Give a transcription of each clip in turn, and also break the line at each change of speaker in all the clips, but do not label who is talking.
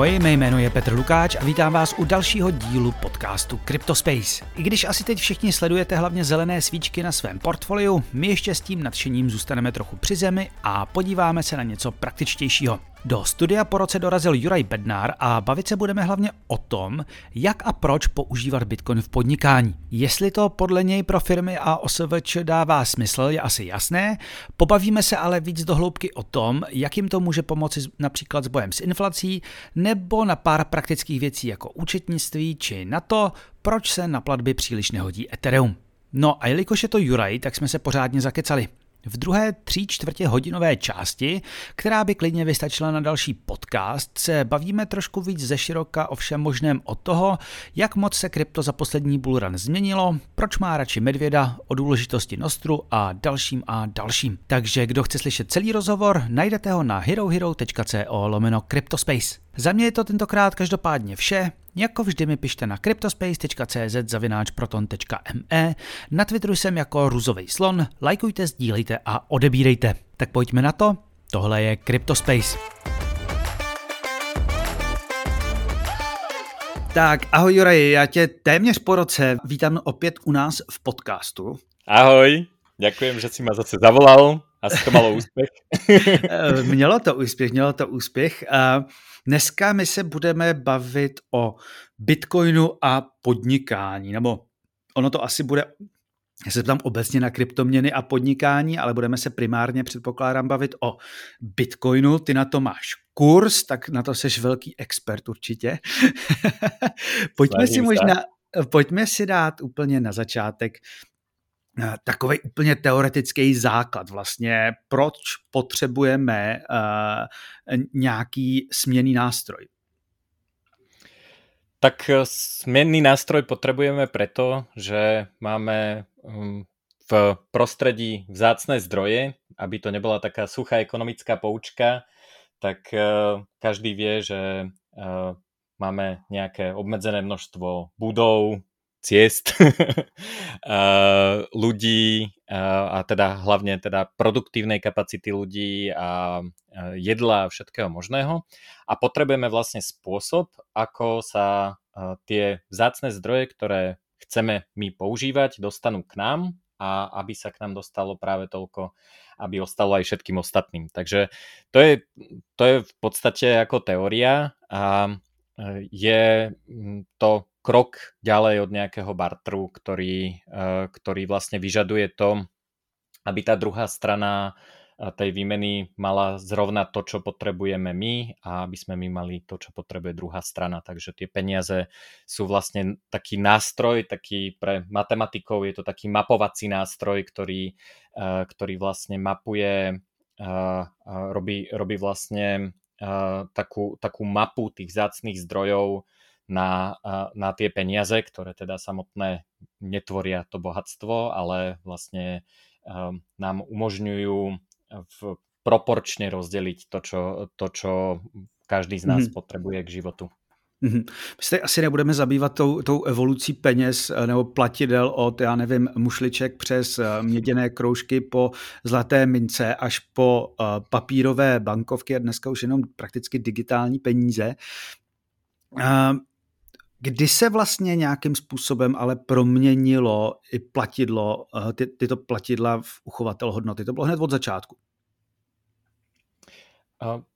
Ahoj, mé jméno je Petr Lukáč a vítám vás u dalšího dílu podcastu CryptoSpace. I když asi teď všichni sledujete hlavně zelené svíčky na svém portfoliu, my ještě s tím nadšením zůstaneme trochu při zemi a podíváme se na něco praktičtějšího. Do studia po roce dorazil Juraj Bednár a bavit se budeme hlavně o tom, jak a proč používat Bitcoin v podnikání. Jestli to podle něj pro firmy a OSVČ dává smysl, je asi jasné. Pobavíme se ale víc do hloubky o tom, jak jim to může pomoci například s bojem s inflací, nebo na pár praktických věcí jako účetnictví, či na to, proč se na platby příliš nehodí Ethereum. No a jelikož je to Juraj, tak jsme se pořádně zakecali. V druhé tří čtvrtě hodinové části, která by klidně vystačila na další podcast, se bavíme trošku víc ze široka o všem možném od toho, jak moc se krypto za poslední bullrun změnilo, proč má radši medvěda, o důležitosti Nostru a dalším a dalším. Takže kdo chce slyšet celý rozhovor, najdete ho na herohero.co lomeno Cryptospace. Za mě je to tentokrát každopádně vše. Jako vždy mi pište na cryptospace.cz zavináč proton.me, na Twitteru jsem jako ruzový slon, lajkujte, sdílejte a odebírejte. Tak pojďme na to, tohle je Cryptospace. Tak, ahoj Juraj, já tě téměř po roce vítám opět u nás v podcastu.
Ahoj, děkujem, že si ma zase zavolal. Asi to malo úspěch.
mělo to úspěch, mělo to úspěch. Dneska my se budeme bavit o Bitcoinu a podnikání, nebo ono to asi bude, já se ptám obecně na kryptoměny a podnikání, ale budeme se primárně, předpokládám, bavit o Bitcoinu. Ty na to máš kurz, tak na to seš velký expert určitě. pojďme si možná, pojďme si dát úplně na začátek Eh, takový úplně teoretický základ vlastně, proč potřebujeme uh, nějaký směný nástroj.
Tak eh, směnný nástroj potrebujeme preto, že máme hm, v prostredí vzácné zdroje, aby to nebola taká suchá ekonomická poučka, tak každý vie, že máme nejaké obmedzené množstvo budov, ciest ľudí a teda hlavne teda produktívnej kapacity ľudí a jedla a všetkého možného a potrebujeme vlastne spôsob, ako sa tie vzácne zdroje, ktoré chceme my používať, dostanú k nám a aby sa k nám dostalo práve toľko, aby ostalo aj všetkým ostatným. Takže to je, to je v podstate ako teória a je to krok ďalej od nejakého bartru, ktorý, eh, ktorý vlastne vyžaduje to, aby tá druhá strana eh, tej výmeny mala zrovna to, čo potrebujeme my a aby sme my mali to, čo potrebuje druhá strana. Takže tie peniaze sú vlastne taký nástroj, taký pre matematikov je to taký mapovací nástroj, ktorý, eh, ktorý vlastne mapuje, robí, robí vlastne takú, takú mapu tých zácných zdrojov, na, na tie peniaze, ktoré teda samotné netvoria to bohatstvo, ale vlastne nám umožňujú v, proporčne rozdeliť to čo, to, čo každý z nás mm. potrebuje k životu.
Mm-hmm. My se asi nebudeme zabývat tou, tou evolucí peněz eh, nebo platidel od, já nevím, mušliček přes eh, měděné kroužky po zlaté mince až po uh, papírové bankovky a dneska už jenom prakticky digitální peníze. Kdy se vlastně nějakým způsobem ale proměnilo i platidlo, eh, ty, tyto platidla v uchovatel hodnoty? To bylo hned od začátku.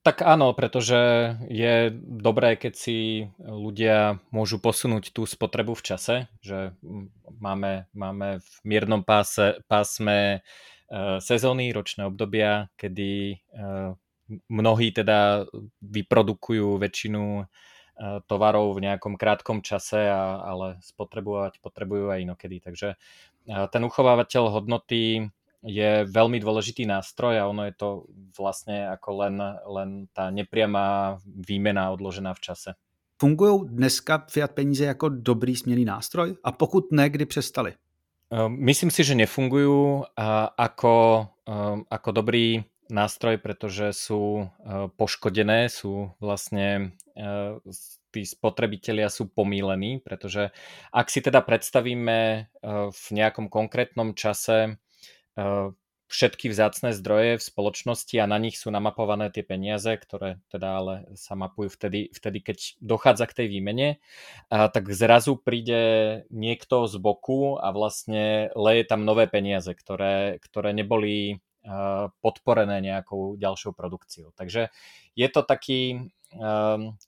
Tak áno, pretože je dobré, keď si ľudia môžu posunúť tú spotrebu v čase, že máme, máme v miernom páse, pásme eh, sezóny, ročné obdobia, kedy eh, mnohí teda vyprodukujú väčšinu Eh, tovarov v nejakom krátkom čase, a, ale spotrebovať potrebujú aj inokedy. Takže eh, ten uchovávateľ hodnoty je veľmi dôležitý nástroj a ono je to vlastne ako len, len tá nepriamá výmena odložená v čase.
Fungují dneska fiat peníze jako dobrý směný nástroj? A pokud ne, kdy přestali?
Eh, myslím si, že nefungujú ako, ako dobrý nástroj, pretože sú poškodené, sú vlastne tí spotrebitelia sú pomílení, pretože ak si teda predstavíme v nejakom konkrétnom čase všetky vzácné zdroje v spoločnosti a na nich sú namapované tie peniaze, ktoré teda ale sa mapujú vtedy, vtedy keď dochádza k tej výmene, a tak zrazu príde niekto z boku a vlastne leje tam nové peniaze, ktoré, ktoré neboli podporené nejakou ďalšou produkciou. Takže je to taký, Um,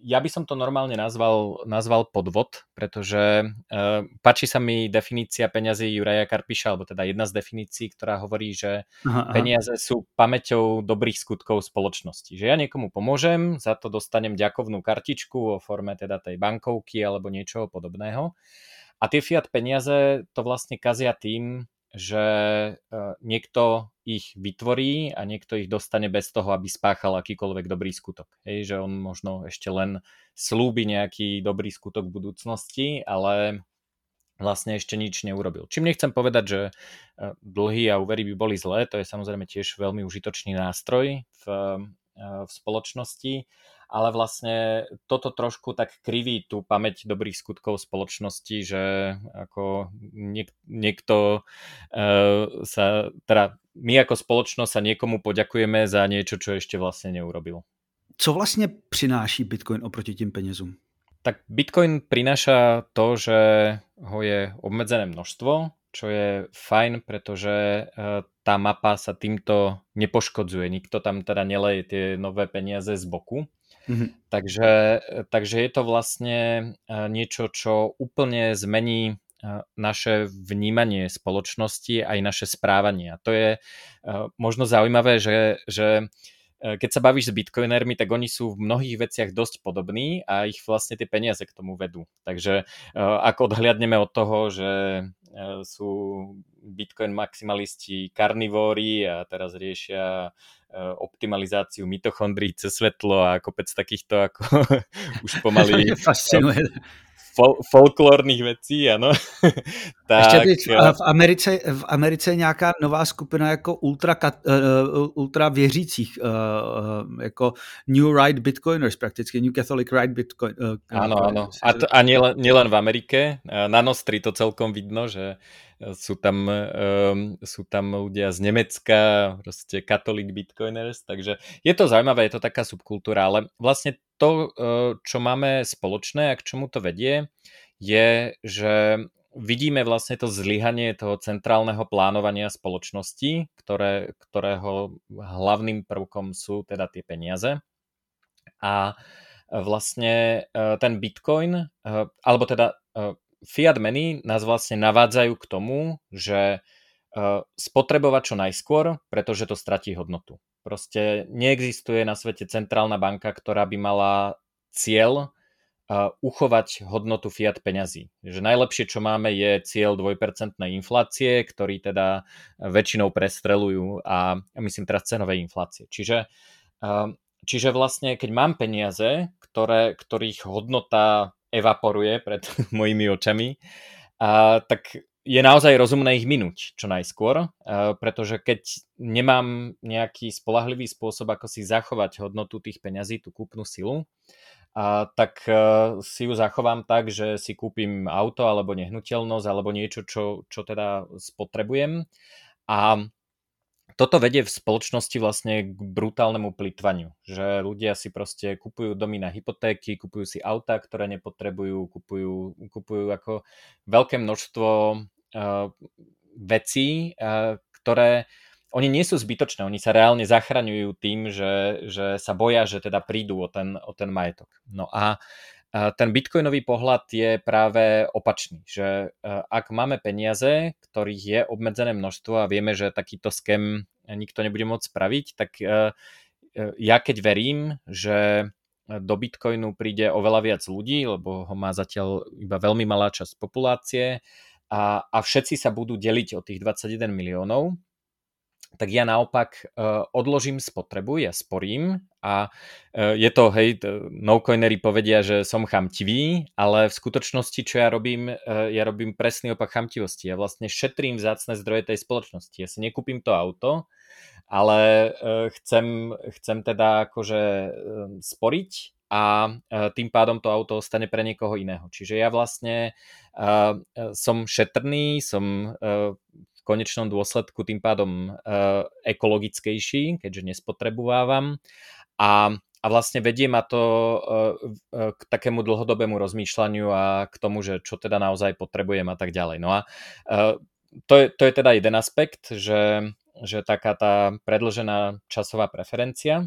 ja by som to normálne nazval, nazval podvod, pretože uh, páči sa mi definícia peňazí Juraja Karpiša, alebo teda jedna z definícií, ktorá hovorí, že aha, aha. peniaze sú pamäťou dobrých skutkov spoločnosti. Že ja niekomu pomôžem, za to dostanem ďakovnú kartičku vo forme teda tej bankovky alebo niečoho podobného. A tie fiat peniaze to vlastne kazia tým, že e, niekto ich vytvorí a niekto ich dostane bez toho, aby spáchal akýkoľvek dobrý skutok. Hej, že on možno ešte len slúbi nejaký dobrý skutok v budúcnosti, ale vlastne ešte nič neurobil. Čím nechcem povedať, že e, dlhy a úvery by boli zlé, to je samozrejme tiež veľmi užitočný nástroj v, e, v spoločnosti, ale vlastne toto trošku tak kriví tú pamäť dobrých skutkov spoločnosti, že ako niek- niekto uh, sa, teda my ako spoločnosť sa niekomu poďakujeme za niečo, čo ešte vlastne neurobil.
Co vlastně přináší Bitcoin oproti tým penězům?
Tak Bitcoin prináša to, že ho je obmedzené množstvo, čo je fajn, pretože tá mapa sa týmto nepoškodzuje. Nikto tam teda neleje tie nové peniaze z boku. Mm-hmm. Takže, takže je to vlastne eh, niečo, čo úplne zmení naše vnímanie spoločnosti aj naše správanie. A to je možno zaujímavé, že, že keď sa bavíš s bitcoinermi, tak oni sú v mnohých veciach dosť podobní a ich vlastne tie peniaze k tomu vedú. Takže ak odhliadneme od toho, že sú bitcoin maximalisti karnivóri a teraz riešia Eh, optimalizáciu mitochondrií cez svetlo a kopec takýchto ako už pomaly. Fol- folklórnych vecí, ano.
tak... Ještě teď v Americe, v Americe je nějaká nová skupina jako ultra, uh, ultra věřících, uh, jako New Right Bitcoiners prakticky, New Catholic Right Bitcoin. Uh,
ano, ano. A, to, a nielen, nielen v Amerike, na Nostri to celkom vidno, že sú tam, um, sú tam ľudia z Nemecka, proste katolík bitcoiners, takže je to zaujímavé, je to taká subkultúra, ale vlastne to, uh, čo máme spoločné a k čomu to vedie, je, že vidíme vlastne to zlyhanie toho centrálneho plánovania spoločnosti, ktoré, ktorého hlavným prvkom sú teda tie peniaze. A vlastne uh, ten bitcoin, alebo teda fiat meny nás vlastne navádzajú k tomu, že spotrebovať čo najskôr, pretože to stratí hodnotu. Proste neexistuje na svete centrálna banka, ktorá by mala cieľ uchovať hodnotu fiat peňazí. Že najlepšie, čo máme, je cieľ 2% inflácie, ktorý teda väčšinou prestrelujú a myslím teraz cenovej inflácie. Čiže, čiže vlastne, keď mám peniaze, ktoré, ktorých hodnota evaporuje pred mojimi očami, tak je naozaj rozumné ich minúť čo najskôr, pretože keď nemám nejaký spolahlivý spôsob, ako si zachovať hodnotu tých peňazí, tú kúpnu silu, tak si ju zachovám tak, že si kúpim auto alebo nehnuteľnosť alebo niečo, čo, čo teda spotrebujem. A toto vedie v spoločnosti vlastne k brutálnemu plitvaniu, že ľudia si proste kupujú domy na hypotéky, kupujú si auta, ktoré nepotrebujú, kupujú, kupujú ako veľké množstvo uh, vecí, uh, ktoré oni nie sú zbytočné, oni sa reálne zachraňujú tým, že, že sa boja, že teda prídu o ten, o ten majetok. No a ten bitcoinový pohľad je práve opačný, že ak máme peniaze, ktorých je obmedzené množstvo a vieme, že takýto skem nikto nebude môcť spraviť, tak ja keď verím, že do Bitcoinu príde oveľa viac ľudí, lebo ho má zatiaľ iba veľmi malá časť populácie a, a všetci sa budú deliť o tých 21 miliónov, tak ja naopak uh, odložím spotrebu, ja sporím a uh, je to, hej, no-coinery povedia, že som chamtivý, ale v skutočnosti, čo ja robím, uh, ja robím presný opak chamtivosti. Ja vlastne šetrím vzácne zdroje tej spoločnosti. Ja si nekúpim to auto, ale chcem, chcem teda akože sporiť a tým pádom to auto ostane pre niekoho iného. Čiže ja vlastne uh, som šetrný, som uh, konečnom dôsledku tým pádom ekologickejší, keďže nespotrebovávam a, a vlastne vedie ma to k takému dlhodobému rozmýšľaniu a k tomu, že čo teda naozaj potrebujem a tak ďalej. No a to, je, to je teda jeden aspekt, že že taká ta predlžená časová preferencia.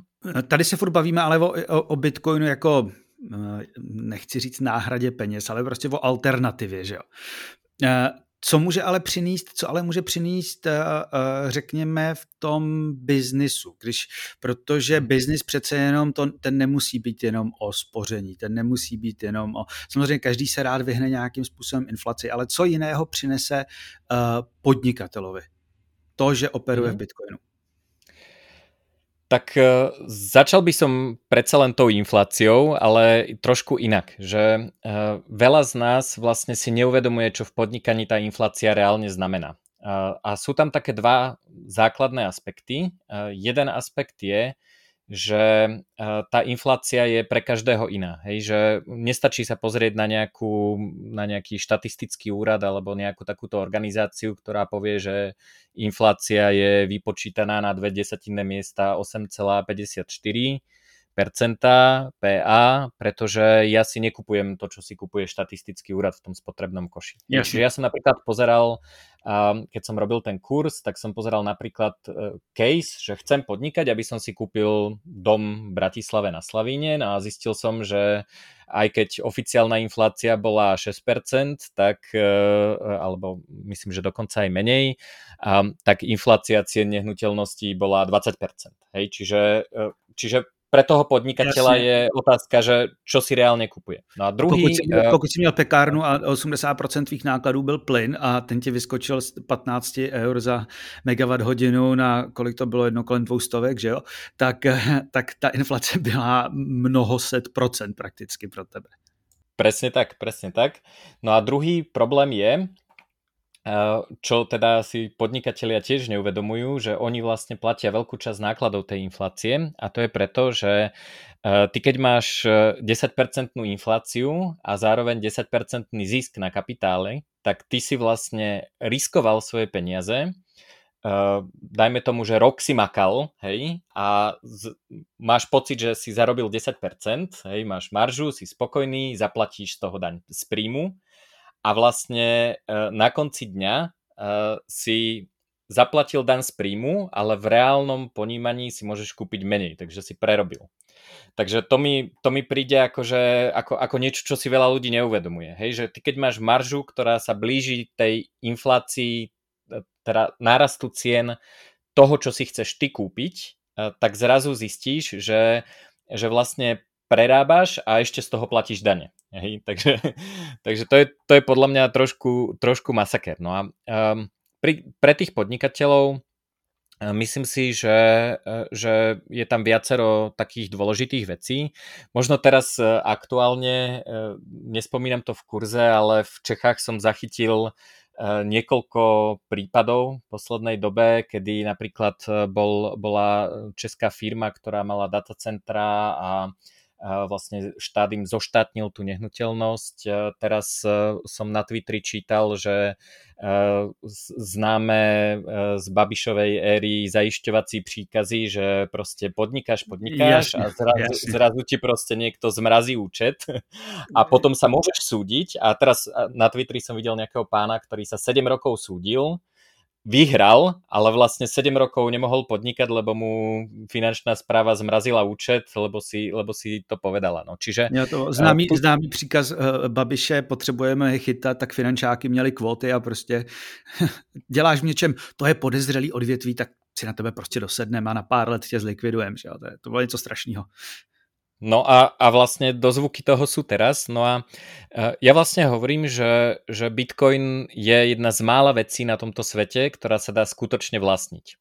Tady se furt bavíme ale o, o, o Bitcoinu jako Eh, nechci říct náhradě peněz, ale prostě o alternativě, že jo. Eh, co může ale přinést, co ale může přinést, eh, řekněme, v tom biznisu, když, protože hmm. biznis přece jenom, to, ten nemusí být jenom o spoření, ten nemusí být jenom o, samozřejmě každý se rád vyhne nějakým způsobem inflaci, ale co jiného přinese podnikatelovi? To, že operuje v hmm. Bitcoinu.
Tak uh, začal by som predsa len tou infláciou, ale trošku inak, že uh, veľa z nás vlastne si neuvedomuje, čo v podnikaní tá inflácia reálne znamená. Uh, a sú tam také dva základné aspekty. Jeden aspekt je, že tá inflácia je pre každého iná. Hej? Že nestačí sa pozrieť na, nejakú, na nejaký štatistický úrad alebo nejakú takúto organizáciu, ktorá povie, že inflácia je vypočítaná na dve desatinné miesta 8,54 PA, pretože ja si nekupujem to, čo si kupuje štatistický úrad v tom spotrebnom koši. Jasne. Čiže ja som napríklad pozeral, keď som robil ten kurz, tak som pozeral napríklad e, case, že chcem podnikať, aby som si kúpil dom v Bratislave na Slavíne no a zistil som, že aj keď oficiálna inflácia bola 6%, tak, e, alebo myslím, že dokonca aj menej, tak inflácia cien nehnuteľností bola 20%. Hej, čiže, e, čiže pre toho podnikateľa Jasne. je otázka, že čo si reálně kupuje. No a druhý...
Pokud si, uh, pokud si měl pekárnu a 80% tvých nákladů byl plyn a ten ti vyskočil z 15 eur za megawatt hodinu na kolik to bylo jedno kolem dvou stovek, že jo? Tak, tak ta inflace byla mnoho set procent prakticky pro tebe.
Presne tak, presne tak. No a druhý problém je, čo teda si podnikatelia tiež neuvedomujú, že oni vlastne platia veľkú časť nákladov tej inflácie a to je preto, že ty keď máš 10% infláciu a zároveň 10% zisk na kapitále, tak ty si vlastne riskoval svoje peniaze, dajme tomu, že rok si makal, hej, a z, máš pocit, že si zarobil 10%, hej, máš maržu, si spokojný, zaplatíš z toho daň z príjmu, a vlastne e, na konci dňa e, si zaplatil dan z príjmu, ale v reálnom ponímaní si môžeš kúpiť menej, takže si prerobil. Takže to mi, to mi príde akože, ako, ako niečo, čo si veľa ľudí neuvedomuje. Hej? Že ty keď máš maržu, ktorá sa blíži tej inflácii, e, teda nárastu cien toho, čo si chceš ty kúpiť, tak zrazu zistíš, že, že vlastne prerábaš a ešte z toho platíš dane. Hej, takže takže to, je, to je podľa mňa trošku, trošku masaker. No a um, pri, pre tých podnikateľov uh, myslím si, že, uh, že je tam viacero takých dôležitých vecí. Možno teraz uh, aktuálne, nespomínam to v kurze, ale v Čechách som zachytil niekoľko prípadov v poslednej dobe, kedy napríklad bol, bola česká firma, ktorá mala datacentra a vlastne štát im zoštátnil tú nehnuteľnosť. Teraz e, som na Twitteri čítal, že e, známe e, z Babišovej éry zajišťovací příkazy, že proste podnikáš, podnikáš jasne, a zrazu, jasne. zrazu ti proste niekto zmrazí účet a potom sa môžeš súdiť a teraz na Twitteri som videl nejakého pána, ktorý sa 7 rokov súdil vyhral, ale vlastne 7 rokov nemohol podnikať, lebo mu finančná správa zmrazila účet, lebo si, lebo si to povedala. No. Čiže,
ja to známý, uh, známý příkaz uh, Babiše, potřebujeme chytat, tak finančáky měli kvóty a prostě děláš v něčem, to je podezřelý odvětví, tak si na tebe prostě dosedneme a na pár let tě zlikvidujeme. To, je, to bylo něco strašného.
No a, a vlastne dozvuky toho sú teraz. No a e, ja vlastne hovorím, že, že Bitcoin je jedna z mála vecí na tomto svete, ktorá sa dá skutočne vlastniť.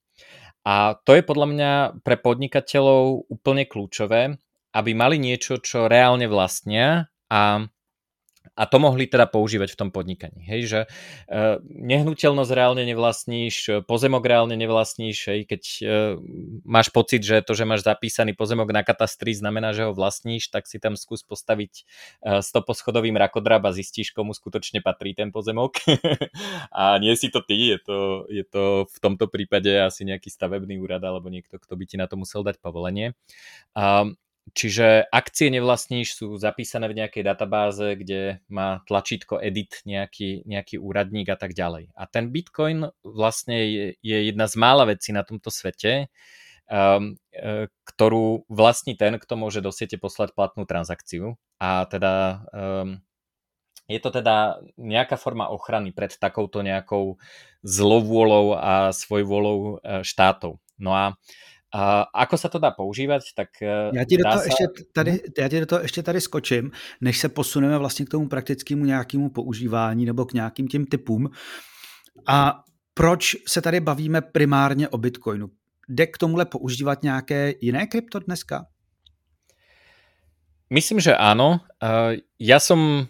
A to je podľa mňa pre podnikateľov úplne kľúčové, aby mali niečo, čo reálne vlastnia a, a to mohli teda používať v tom podnikaní. Hej, že uh, nehnuteľnosť reálne nevlastníš, pozemok reálne nevlastníš, hej, keď uh, máš pocit, že to, že máš zapísaný pozemok na katastri znamená, že ho vlastníš, tak si tam skús postaviť uh, stoposchodový mrakodrab a zistíš, komu skutočne patrí ten pozemok. a nie si to ty, je to, je to v tomto prípade asi nejaký stavebný úrad alebo niekto, kto by ti na to musel dať povolenie. Um, Čiže akcie nevlastníš sú zapísané v nejakej databáze, kde má tlačítko edit nejaký, nejaký úradník a tak ďalej. A ten Bitcoin vlastne je, je jedna z mála vecí na tomto svete, um, ktorú vlastní ten, kto môže do siete poslať platnú transakciu. A teda um, je to teda nejaká forma ochrany pred takouto nejakou zlovôľou a svojvôľou e, štátov. No a a ako sa to dá používať, tak
e, já ti, do toho sa... ještě tady, mhm. já ti do toho ještě tady skočím, než se posuneme vlastně k tomu praktickému nějakému používání nebo k nějakým těm typům. A proč se tady bavíme primárně o Bitcoinu? Jde k tomuhle používat nějaké jiné krypto dneska?
Myslím, že áno. Ja som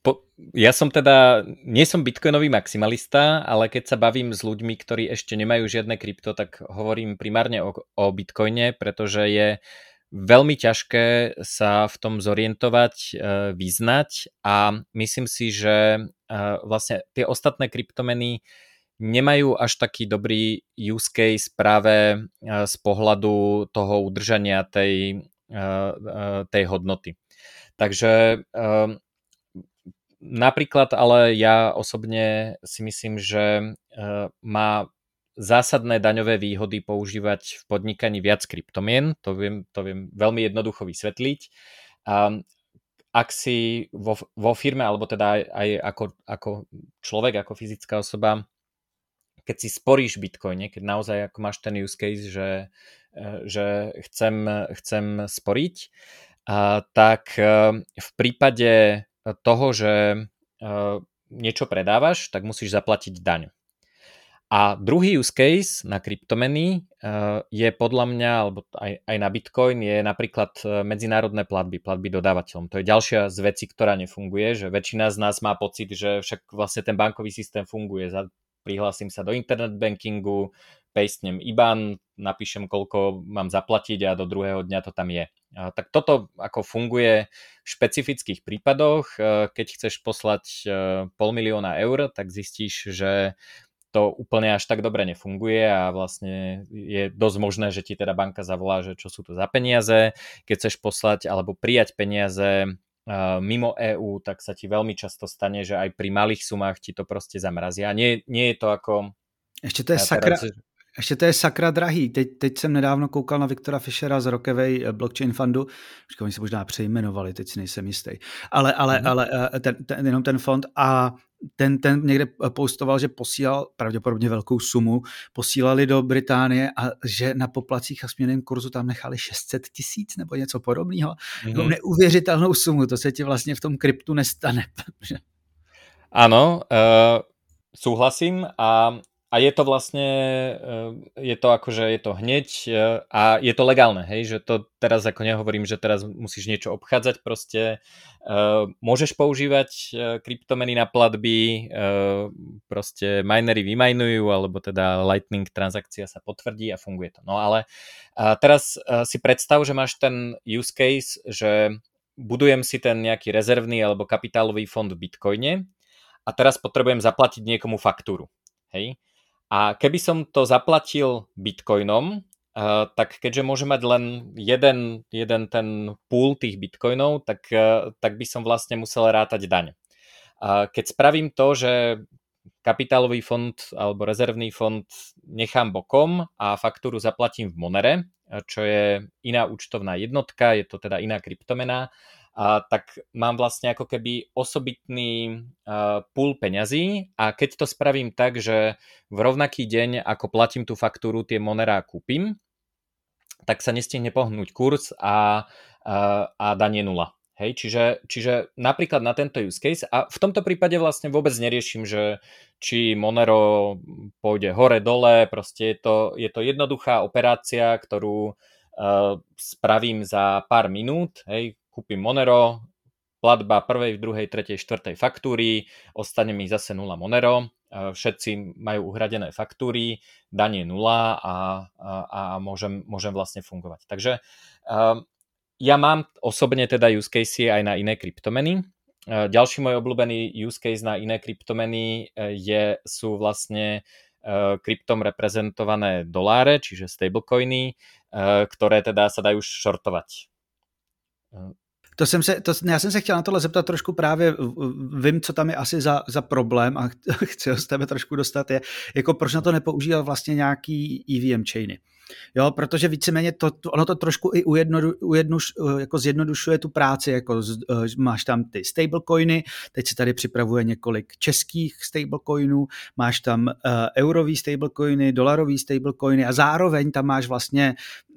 po, ja som teda, nie som bitcoinový maximalista, ale keď sa bavím s ľuďmi, ktorí ešte nemajú žiadne krypto, tak hovorím primárne o, o bitcoine, pretože je veľmi ťažké sa v tom zorientovať, e, vyznať a myslím si, že e, vlastne tie ostatné kryptomeny nemajú až taký dobrý use case práve e, z pohľadu toho udržania tej, tej hodnoty. Takže Napríklad ale ja osobne si myslím, že eh, má zásadné daňové výhody používať v podnikaní viac kryptomien. To viem, to viem veľmi jednoducho vysvetliť. A ak si vo, vo firme, alebo teda aj, aj ako, ako človek, ako fyzická osoba, keď si sporíš bitcoine, keď naozaj ako máš ten use case, že, eh, že chcem, chcem sporiť, a, tak eh, v prípade toho, že uh, niečo predávaš, tak musíš zaplatiť daň. A druhý use case na kryptomeny uh, je podľa mňa, alebo aj, aj na Bitcoin, je napríklad e, medzinárodné platby, platby dodávateľom. To je ďalšia z vecí, ktorá nefunguje, že väčšina z nás má pocit, že však vlastne ten bankový systém funguje. Prihlásim sa do internet bankingu, pastnem IBAN, napíšem, koľko mám zaplatiť a do druhého dňa to tam je. A tak toto ako funguje v špecifických prípadoch. E, keď chceš poslať e, pol milióna eur, tak zistíš, že to úplne až tak dobre nefunguje a vlastne je dosť možné, že ti teda banka zavolá, že čo sú to za peniaze. Keď chceš poslať alebo prijať peniaze e, mimo EÚ, tak sa ti veľmi často stane, že aj pri malých sumách ti to proste zamrazia. Nie, nie je to ako...
Ešte to je sakra, teraz... Ještě to je sakra drahý. Teď, teď jsem nedávno koukal na Viktora Fischera z Rockaway eh, Blockchain Fundu. Říkám, oni se možná přejmenovali, teď si nejsem jistý. Ale, ale, mm. ale eh, ten, ten, jenom ten fond a ten, ten někde postoval, že posílal pravděpodobně velkou sumu, posílali do Británie a že na poplacích a směném kurzu tam nechali 600 tisíc nebo něco podobného. Mm-hmm. Neuvěřitelnou sumu, to se ti vlastně v tom kryptu nestane.
Áno, uh, súhlasím a a je to vlastne, eh, je to akože je to hneď eh, a je to legálne, hej, že to teraz ako nehovorím, že teraz musíš niečo obchádzať, proste uh, môžeš používať kryptomeny na platby, proste minery vymajnujú, alebo teda lightning transakcia sa potvrdí a funguje to. No ale teraz si predstav, že máš ten use case, že budujem si ten nejaký rezervný alebo kapitálový fond v Bitcoine a teraz potrebujem zaplatiť niekomu faktúru. Hej? A keby som to zaplatil bitcoinom, Uh, tak keďže môže mať len jeden, jeden ten pool tých bitcoinov, tak, uh, tak by som vlastne musel rátať daň. Keď spravím to, že kapitálový fond alebo rezervný fond nechám bokom a faktúru zaplatím v Monere, čo je iná účtovná jednotka, je to teda iná kryptomena, a tak mám vlastne ako keby osobitný uh, pool peňazí a keď to spravím tak, že v rovnaký deň, ako platím tú faktúru, tie Monera kúpim, tak sa nestihne pohnúť kurz a, uh, a danie nula. Hej, čiže, čiže napríklad na tento use case a v tomto prípade vlastne vôbec neriešim, že či Monero pôjde hore, dole, proste je to, je to jednoduchá operácia, ktorú uh, spravím za pár minút, hej, kúpim Monero, platba prvej, druhej, tretej, štvrtej faktúry, ostane mi zase 0 Monero, všetci majú uhradené faktúry, je nula a, a, a môžem, môžem vlastne fungovať. Takže ja mám osobne teda use case aj na iné kryptomeny. Ďalší môj obľúbený use case na iné kryptomeny e, je, sú vlastne e, kryptom reprezentované doláre, čiže stablecoiny, e, ktoré teda sa dajú shortovať.
To jsem se, to, já jsem se chtěl na tohle zeptat trošku právě, vím, co tam je asi za, za problém a chci ho z tebe trošku dostat, je, jako proč na to nepoužívat vlastně nějaký EVM chainy. Jo, protože víceméně to, ono to trošku i ujedno, ujednuš, jako zjednodušuje tu práci, jako z, eh, máš tam ty stablecoiny, teď se tady připravuje několik českých stablecoinů, máš tam uh, eurový stablecoiny, dolarový stablecoiny a zároveň tam máš vlastně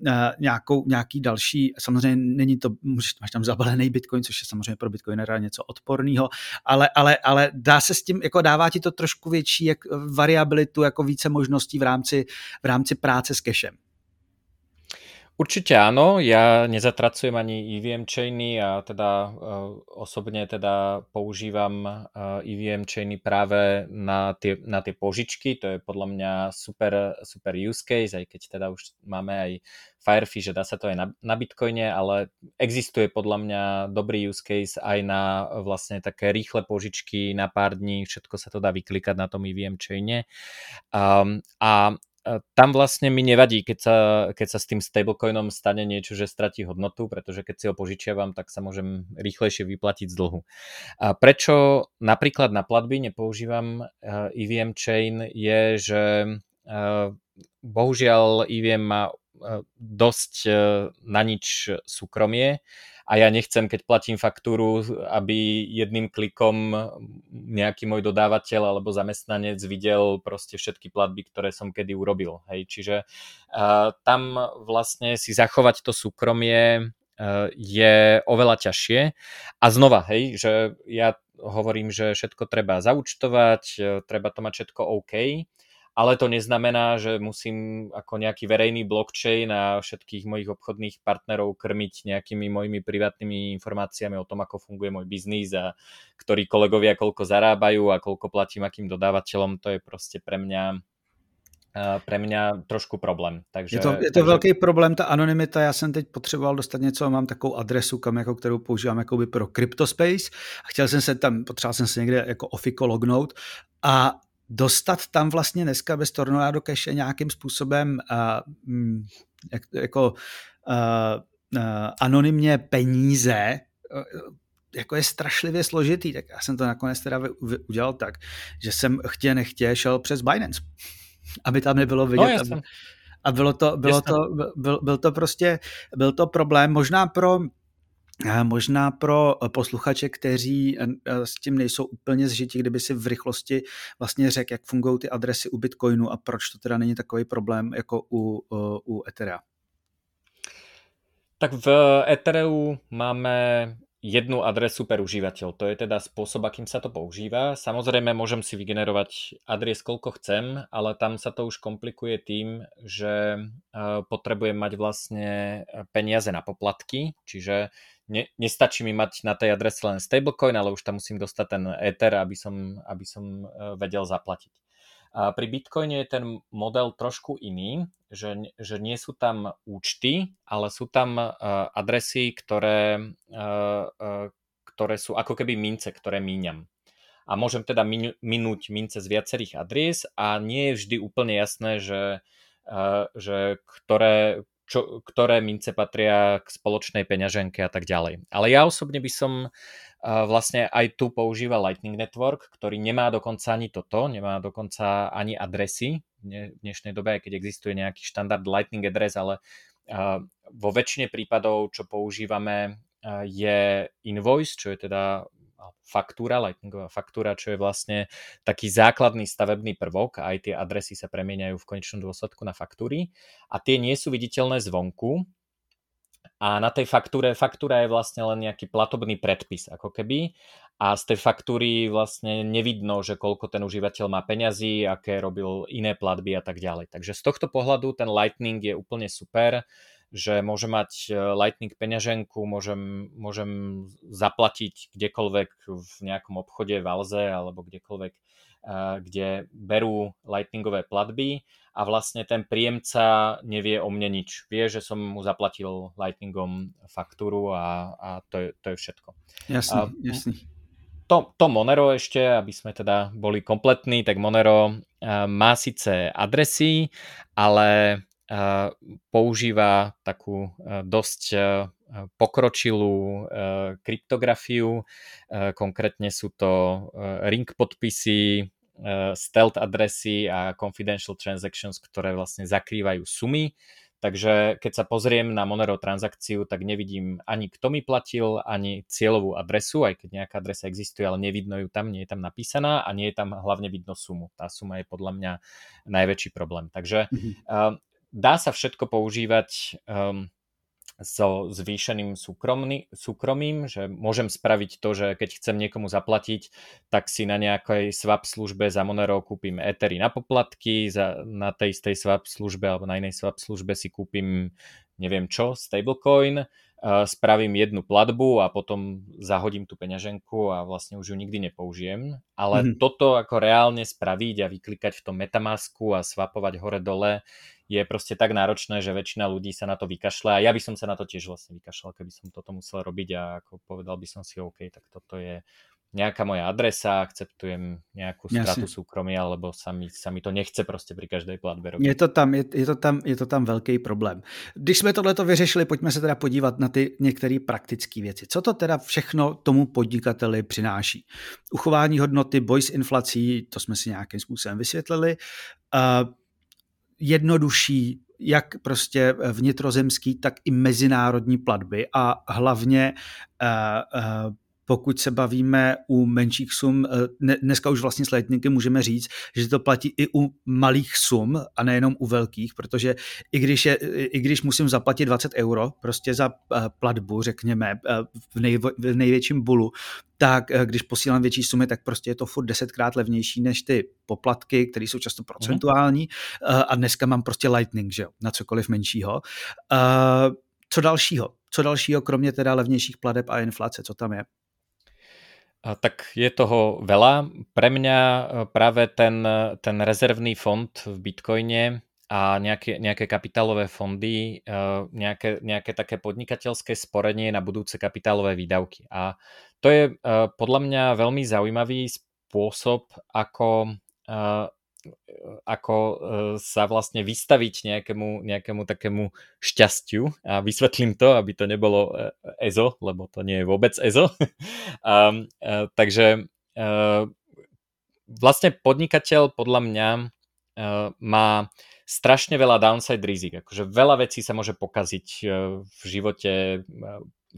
uh, nějakou, nějaký další, samozřejmě není to, můžeš, máš tam zabalený bitcoin, což je samozřejmě pro bitcoinera něco odporného, ale, ale, ale dá se s tím, jako dává ti to trošku větší jak variabilitu, jako více možností v rámci, v rámci práce s cashem.
Určite áno, ja nezatracujem ani EVM chainy a teda uh, osobne teda používam EVM chainy práve na tie, na tie požičky, to je podľa mňa super, super use case, aj keď teda už máme aj Firefish, že dá sa to aj na, na Bitcoine, ale existuje podľa mňa dobrý use case aj na vlastne také rýchle požičky na pár dní, všetko sa to dá vyklikať na tom EVM chaine. Um, a tam vlastne mi nevadí, keď sa, keď sa s tým stablecoinom stane niečo, že stratí hodnotu, pretože keď si ho požičiavam, tak sa môžem rýchlejšie vyplatiť z dlhu. A prečo napríklad na platby nepoužívam EVM chain je, že bohužiaľ EVM má dosť na nič súkromie a ja nechcem, keď platím faktúru, aby jedným klikom nejaký môj dodávateľ alebo zamestnanec videl proste všetky platby, ktoré som kedy urobil. Hej. Čiže uh, tam vlastne si zachovať to súkromie uh, je oveľa ťažšie. A znova, hej, že ja hovorím, že všetko treba zaučtovať, treba to mať všetko OK, ale to neznamená, že musím ako nejaký verejný blockchain a všetkých mojich obchodných partnerov krmiť nejakými mojimi privátnymi informáciami o tom, ako funguje môj biznis a ktorí kolegovia koľko zarábajú a koľko platím akým dodávateľom, to je proste pre mňa pre mě trošku problém. Takže,
je to, je to takže... velký problém, ta anonymita, já jsem teď potřeboval dostat něco, mám takovou adresu, kam jako, kterou používám jakoby pro CryptoSpace a chtěl jsem se tam, potřeboval jsem se někde jako ofiko lognout a dostat tam vlastně dneska bez Tornado Cache nějakým způsobem uh, jak, jako uh, uh, anonymně peníze, uh, jako je strašlivě složitý, tak já jsem to nakonec teda udělal tak, že jsem chtě nechtě šel přes Binance, aby tam nebylo vidět. No, a bylo to, bylo to, byl, byl to prostě, byl to problém možná pro Možná pro posluchače, kteří eh, s tím nejsou úplně zžití, kdyby si v rychlosti vlastně řekl, jak fungují ty adresy u Bitcoinu a proč to teda není takový problém jako u, eh, u Etherea.
Tak v Ethereu máme jednu adresu per užívateľ. To je teda spôsob, akým sa to používa. Samozrejme, môžem si vygenerovať adres, koľko chcem, ale tam sa to už komplikuje tým, že eh, potrebujem mať vlastne peniaze na poplatky, čiže ne, nestačí mi mať na tej adrese len stablecoin, ale už tam musím dostať ten Ether, aby som, aby som vedel zaplatiť. A pri Bitcoine je ten model trošku iný, že, že nie sú tam účty, ale sú tam adresy, ktoré, ktoré sú ako keby mince, ktoré míňam. A môžem teda minúť mince z viacerých adries a nie je vždy úplne jasné, že, že ktoré, čo, ktoré mince patria k spoločnej peňaženke a tak ďalej. Ale ja osobne by som vlastne aj tu používal Lightning Network, ktorý nemá dokonca ani toto, nemá dokonca ani adresy v dnešnej dobe, aj keď existuje nejaký štandard Lightning address, ale vo väčšine prípadov, čo používame, je invoice, čo je teda faktúra, lightningová faktúra, čo je vlastne taký základný stavebný prvok a aj tie adresy sa premieňajú v konečnom dôsledku na faktúry. A tie nie sú viditeľné zvonku. A na tej faktúre, faktúra je vlastne len nejaký platobný predpis ako keby. A z tej faktúry vlastne nevidno, že koľko ten užívateľ má peňazí, aké robil iné platby a tak ďalej. Takže z tohto pohľadu ten Lightning je úplne super že môžem mať Lightning peňaženku, môžem, môžem zaplatiť kdekoľvek v nejakom obchode v Alze alebo kdekoľvek, kde berú Lightningové platby a vlastne ten príjemca nevie o mne nič. Vie, že som mu zaplatil Lightningom faktúru a, a to, je, to je všetko.
Jasný, a, jasný.
To, to Monero ešte, aby sme teda boli kompletní, tak Monero uh, má síce adresy, ale používa takú uh, dosť uh, pokročilú kryptografiu. Konkrétne sú to ring podpisy, stealth adresy a confidential transactions, ktoré vlastne zakrývajú sumy. Takže keď sa pozriem na Monero transakciu, tak nevidím ani kto mi platil, ani cieľovú adresu, aj keď nejaká adresa existuje, ale nevidno ju tam, nie je tam napísaná a nie je tam hlavne vidno sumu. Tá suma je podľa mňa najväčší problém. Takže uh, dá sa všetko používať um, so zvýšeným súkromný, súkromím, že môžem spraviť to, že keď chcem niekomu zaplatiť, tak si na nejakej swap službe za Monero kúpim Ethery na poplatky, za, na tej istej swap službe alebo na inej swap službe si kúpim neviem čo, stablecoin, uh, spravím jednu platbu a potom zahodím tú peňaženku a vlastne už ju nikdy nepoužijem. Ale mm-hmm. toto ako reálne spraviť a vyklikať v tom Metamasku a swapovať hore-dole je proste tak náročné, že väčšina ľudí sa na to vykašľa a ja by som sa na to tiež vlastne vykašľal, keby som toto musel robiť a ako povedal by som si, OK, tak toto je nejaká moja adresa, akceptujem nejakú stratu súkromia, alebo sa mi, sa mi to nechce prostě pri každé platbe robiť.
Je to tam, je, je, to tam, je to tam velký problém. Když jsme tohleto vyřešili, pojďme se teda podívat na ty některé praktické věci. Co to teda všechno tomu podnikateli přináší? Uchování hodnoty, boj s inflací, to jsme si nějakým způsobem vysvětlili. Uh, jednodušší jak prostě vnitrozemský, tak i mezinárodní platby a hlavně uh, uh, pokud se bavíme u menších sum, eh, dneska už vlastně s Lightningem můžeme říct, že to platí i u malých sum a nejenom u velkých, protože i když, je, i když musím zaplatit 20 euro prostě za eh, platbu, řekněme, eh, v, nej, v největším bulu, tak když posílám větší sumy, tak prostě je to furt desetkrát levnější než ty poplatky, které jsou často procentuální mm. a dneska mám prostě Lightning, že jo, na cokoliv menšího. Co dalšího? Co dalšího, kromě teda levnějších pladeb a inflace, co tam je?
Tak je toho veľa. Pre mňa e, práve ten, ten rezervný fond v Bitcoine a nejaké, nejaké kapitálové fondy, e, nejaké, nejaké také podnikateľské sporenie na budúce kapitálové výdavky. A to je e, podľa mňa veľmi zaujímavý spôsob, ako ako e, sa vlastne vystaviť nejakému, nejakému takému šťastiu. A vysvetlím to, aby to nebolo EZO, lebo to nie je vôbec EZO. a, a, takže a, e, vlastne podnikateľ podľa mňa a, e, má strašne veľa downside rizik, akože veľa vecí sa môže pokaziť v živote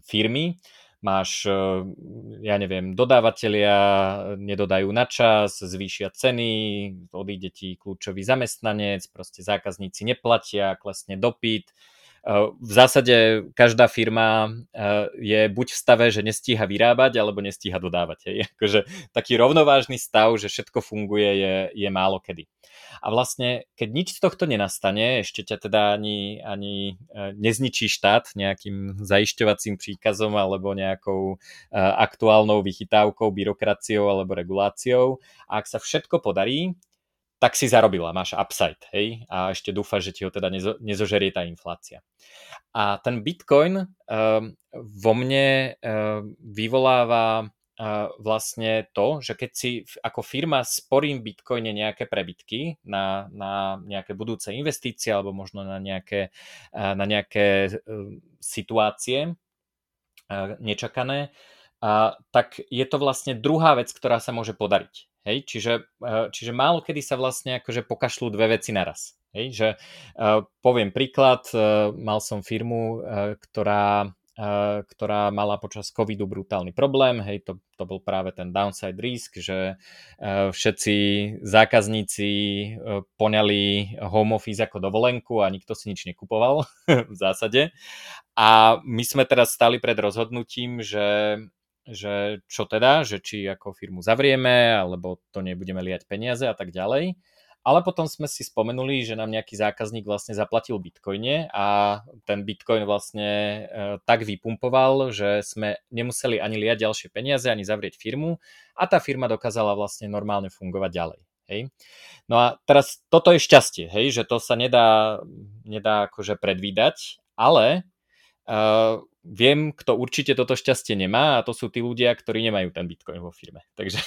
firmy, máš, eh, ja neviem, dodávateľia nedodajú na čas, zvýšia ceny, odíde ti kľúčový zamestnanec, proste zákazníci neplatia, klesne dopyt, v zásade každá firma eh, je buď v stave, že nestíha vyrábať, alebo nestíha dodávať. Hej. Akože taký rovnovážny stav, že všetko funguje, je, je málo kedy. A vlastne, keď nič z tohto nenastane, ešte ťa teda ani, ani eh, nezničí štát nejakým zajišťovacím príkazom alebo nejakou eh, aktuálnou vychytávkou, byrokraciou alebo reguláciou. A ak sa všetko podarí, tak si zarobila, máš upside, hej, a ešte dúfaš, že ti ho teda nezo, nezožerie tá inflácia. A ten Bitcoin uh, vo mne uh, vyvoláva vlastne to, že keď si ako firma sporím Bitcoine nejaké prebytky na, na nejaké budúce investície alebo možno na nejaké, na nejaké uh, situácie uh, nečakané, tak je to vlastne druhá vec, ktorá sa môže podariť. Hej, čiže, eh, čiže málo kedy sa vlastne akože pokašľú dve veci naraz. Hej, že poviem príklad, mal som firmu, ktorá, ktorá mala počas covidu brutálny problém, hej, to, to bol práve ten downside risk, že uh, všetci zákazníci uh, poňali home office ako dovolenku a nikto si nič nekupoval v zásade. A my sme teraz stali pred rozhodnutím, že že čo teda, že či ako firmu zavrieme, alebo to nebudeme liať peniaze a tak ďalej. Ale potom sme si spomenuli, že nám nejaký zákazník vlastne zaplatil bitcoine a ten bitcoin vlastne e, tak vypumpoval, že sme nemuseli ani liať ďalšie peniaze, ani zavrieť firmu a tá firma dokázala vlastne normálne fungovať ďalej. Hej. No a teraz toto je šťastie, hej, že to sa nedá, nedá akože predvídať, ale uh, viem, kto určite toto šťastie nemá a to sú tí ľudia, ktorí nemajú ten Bitcoin vo firme. Takže,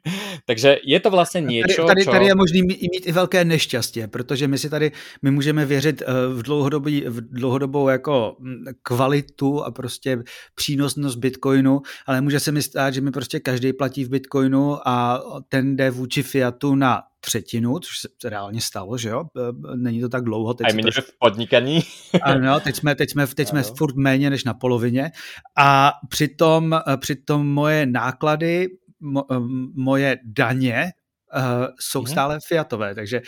takže je to vlastně něco,
tady, tady, tady je možný mít i velké nešťastie, protože my si tady, my můžeme věřit eh, v, dlouhodobý, v dlouhodobou jako hm, kvalitu a prostě přínosnost Bitcoinu, ale může se mi stát, že mi prostě každý platí v Bitcoinu a ten jde vůči Fiatu na třetinu, což se reálně stalo, že jo? Není to tak dlouho.
Teď A trošku... v podnikaní.
ano, teď jsme, teď jsme, teď jsme furt méně než na polovině. A přitom, přitom moje náklady, mo, moje daně uh, jsou mm-hmm. stále fiatové, takže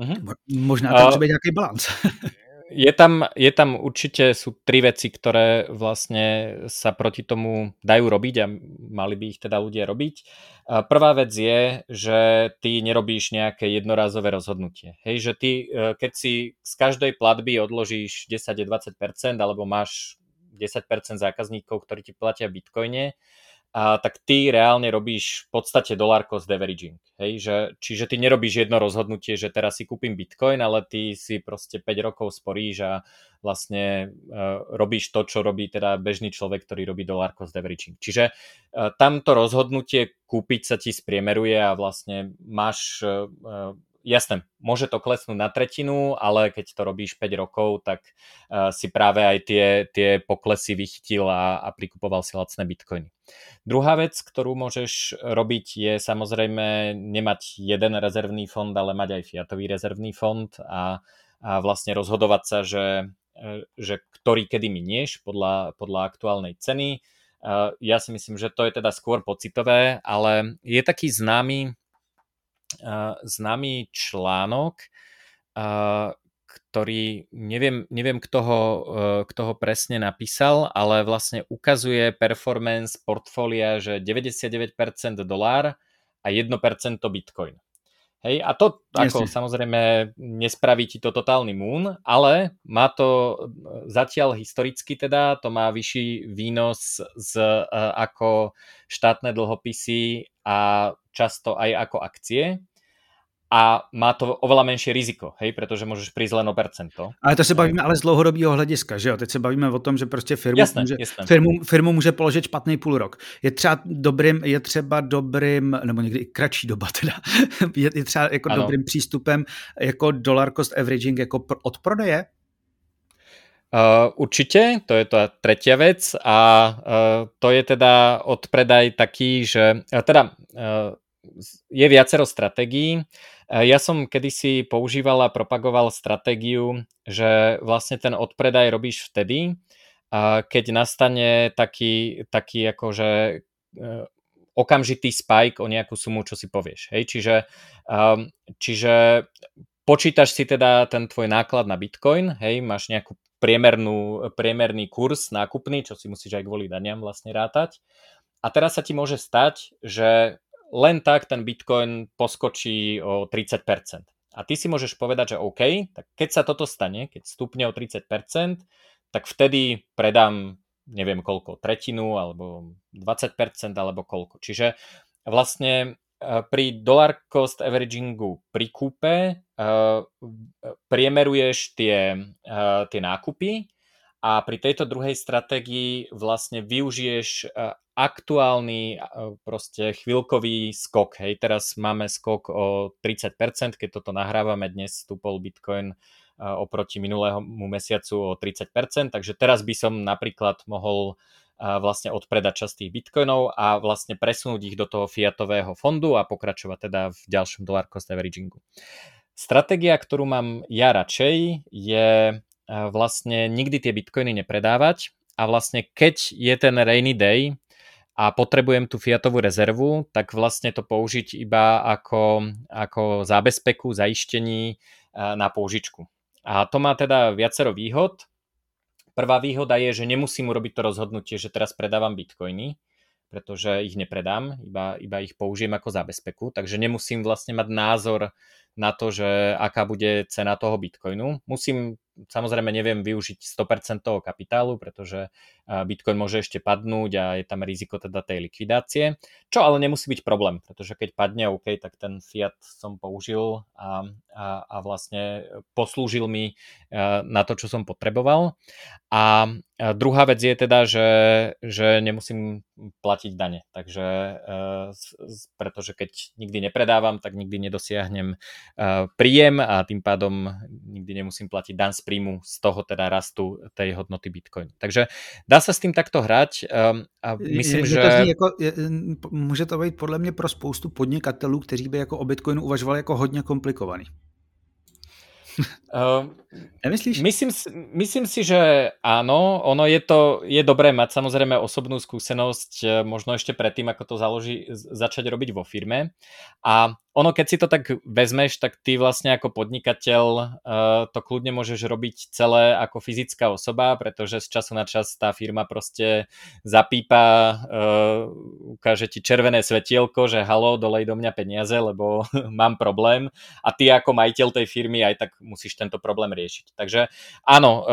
mm-hmm. možná tam může být nějaký balans.
je tam, je tam určite sú tri veci, ktoré vlastne sa proti tomu dajú robiť a mali by ich teda ľudia robiť. Prvá vec je, že ty nerobíš nejaké jednorázové rozhodnutie. Hej, že ty, keď si z každej platby odložíš 10-20% alebo máš 10% zákazníkov, ktorí ti platia bitcoine, a tak ty reálne robíš v podstate dollar cost averaging. Hej? Že, čiže ty nerobíš jedno rozhodnutie, že teraz si kúpim bitcoin, ale ty si proste 5 rokov sporíš a vlastne uh, robíš to, čo robí teda bežný človek, ktorý robí dollar cost averaging. Čiže uh, tamto rozhodnutie kúpiť sa ti spriemeruje a vlastne máš uh, jasné, môže to klesnúť na tretinu, ale keď to robíš 5 rokov, tak uh, si práve aj tie, tie poklesy vychytil a, a prikupoval si lacné bitcoiny. Druhá vec, ktorú môžeš robiť, je samozrejme nemať jeden rezervný fond, ale mať aj fiatový rezervný fond a, a vlastne rozhodovať sa, že, e, že ktorý kedy minieš podľa, podľa aktuálnej ceny. Uh, ja si myslím, že to je teda skôr pocitové, ale je taký známy známy článok, ktorý neviem, neviem kto, ho, e, kto ho presne napísal, ale vlastne ukazuje performance portfólia, že 99% dolár a 1% bitcoin. Hej, a to ako Jasne. samozrejme nespraví ti to totálny moon, ale má to zatiaľ historicky teda, to má vyšší výnos z, uh, ako štátne dlhopisy a často aj ako akcie a má to oveľa menšie riziko, hej, protože můžeš prísť len o percento.
Ale to se bavíme ale z dlouhodobého hlediska, že jo? Teď se bavíme o tom, že prostě firmu, jasné, může, jasné. Firmu, firmu může položit špatný půl rok. Je třeba dobrým, je třeba dobrým, nebo někdy i kratší doba teda, je, je třeba jako ano. dobrým přístupem jako dollar cost averaging jako od prodeje?
Uh, určite, to je tá tretia vec a uh, to je teda odpredaj taký, že uh, teda je viacero stratégií. Eh, ja som kedysi používal a propagoval stratégiu, že vlastne ten odpredaj robíš vtedy, keď nastane taký, taký akože eh, okamžitý spike o nejakú sumu, čo si povieš. Hej? Čiže, ehm, čiže počítaš si teda ten tvoj náklad na Bitcoin, hej, máš nejakú priemernú, priemerný kurz nákupný, čo si musíš aj kvôli daniam vlastne rátať. A teraz sa ti môže stať, že len tak ten Bitcoin poskočí o 30%. A ty si môžeš povedať, že OK, tak keď sa toto stane, keď stupne o 30%, tak vtedy predám neviem koľko, tretinu alebo 20% alebo koľko. Čiže vlastne pri dollar cost averagingu pri kúpe priemeruješ tie, tie nákupy a pri tejto druhej stratégii vlastne využiješ aktuálny proste chvíľkový skok. Hej, teraz máme skok o 30%, keď toto nahrávame, dnes stúpol Bitcoin oproti minulému mesiacu o 30%, takže teraz by som napríklad mohol vlastne odpredať časť tých bitcoinov a vlastne presunúť ich do toho fiatového fondu a pokračovať teda v ďalšom dollar cost averagingu. Stratégia, ktorú mám ja radšej, je vlastne nikdy tie bitcoiny nepredávať a vlastne keď je ten rainy day, a potrebujem tú fiatovú rezervu, tak vlastne to použiť iba ako, ako zábezpeku, zaištení e, na použičku. A to má teda viacero výhod. Prvá výhoda je, že nemusím urobiť to rozhodnutie, že teraz predávam bitcoiny, pretože ich nepredám, iba, iba ich použijem ako zábezpeku, takže nemusím vlastne mať názor na to, že aká bude cena toho bitcoinu. Musím samozrejme neviem využiť 100% toho kapitálu, pretože Bitcoin môže ešte padnúť a je tam riziko teda tej likvidácie, čo ale nemusí byť problém, pretože keď padne OK, tak ten fiat som použil a, a, a vlastne poslúžil mi na to, čo som potreboval. A druhá vec je teda, že, že nemusím platiť dane, takže pretože keď nikdy nepredávam, tak nikdy nedosiahnem príjem a tým pádom nikdy nemusím platiť dan z príjmu z toho teda rastu tej hodnoty Bitcoin. Takže dá sa s tým takto hrať um, a myslím, je, že... To
jako, je, může to být podle mě pro spoustu podnikatelů, kteří by jako o Bitcoinu uvažovali jako hodně komplikovaný.
Uh, Nemyslíš? Myslím, myslím si, že áno. Ono je to, je dobré mať samozrejme osobnú skúsenosť, e, možno ešte predtým, ako to založí, začať robiť vo firme. A ono, keď si to tak vezmeš, tak ty vlastne ako podnikateľ uh, to kľudne môžeš robiť celé ako fyzická osoba, pretože z času na čas tá firma proste zapípa, uh, ukáže ti červené svetielko, že halo, dolej do mňa peniaze, lebo mám problém a ty ako majiteľ tej firmy aj tak musíš tento problém riešiť. Takže áno, uh,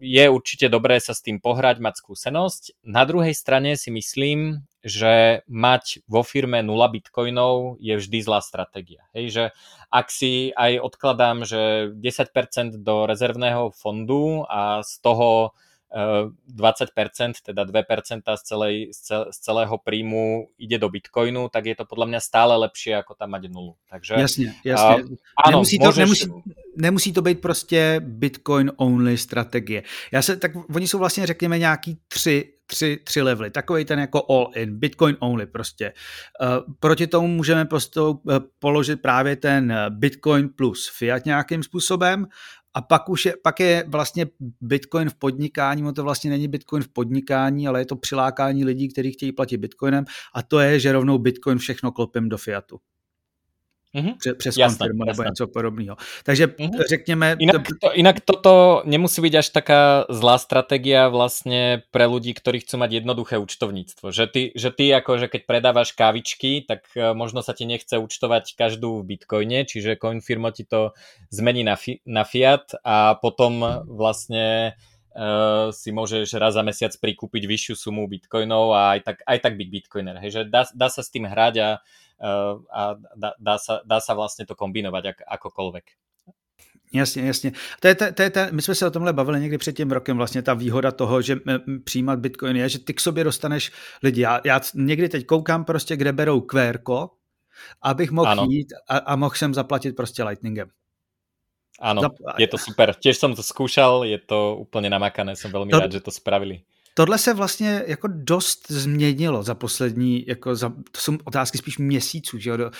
je určite dobré sa s tým pohrať, mať skúsenosť. Na druhej strane si myslím, že mať vo firme 0 bitcoinov je vždy zlá stratégia. Hej, že ak si aj odkladám, že 10% do rezervného fondu a z toho 20%, teda 2% z, celej, z celého príjmu ide do Bitcoinu, tak je to podľa mňa stále lepšie, ako tam mať nulu.
Takže, jasně. A, áno, nemusí, to, môžeš... nemusí, nemusí to být prostě Bitcoin only strategie. Já se, tak oni jsou vlastně, řekněme, nějaký tři tři, tři levely, takový ten jako all in, Bitcoin only prostě. Uh, proti tomu můžeme prostě uh, položit právě ten Bitcoin plus fiat nějakým způsobem a pak už je, pak je vlastně Bitcoin v podnikání, no to vlastně není Bitcoin v podnikání, ale je to přilákání lidí, kteří chtějí platit Bitcoinem a to je, že rovnou Bitcoin všechno klopem do fiatu. Mm-hmm. Přes jasné, konfirmu nebo něco podobného. Takže mm-hmm. řekněme...
Inak, to, inak toto nemusí byť až taká zlá stratégia vlastne pre ľudí, ktorí chcú mať jednoduché účtovníctvo. Že ty, že ty ako, že keď predávaš kávičky, tak e, možno sa ti nechce účtovať každú v bitcoine, čiže Coinfirmo ti to zmení na, fi, na fiat a potom vlastne Uh, si môžeš raz za mesiac prikúpiť vyššiu sumu bitcoinov a aj tak, aj tak byť bitcoiner. Hej, že dá, dá sa s tým hrať a a dá, dá, sa, dá sa vlastne to kombinovať ak, akokoľvek.
Jasně, jasně. To je, to, to je, my jsme se o tomhle bavili někdy před tím rokem, vlastně ta výhoda toho, že přijímat Bitcoin je, že ty k sobě dostaneš lidi. Já, já někdy teď koukám prostě, kde berou kvérko, abych mohl ano. jít a, a mohl jsem zaplatit prostě Lightningem.
Áno, Zap... je to super. Tiež som to skúšal, je to úplne namakané, som veľmi to, rád, že to spravili
tohle se vlastně jako dost změnilo za poslední, jako za, to jsou otázky spíš měsíců, že jo, do,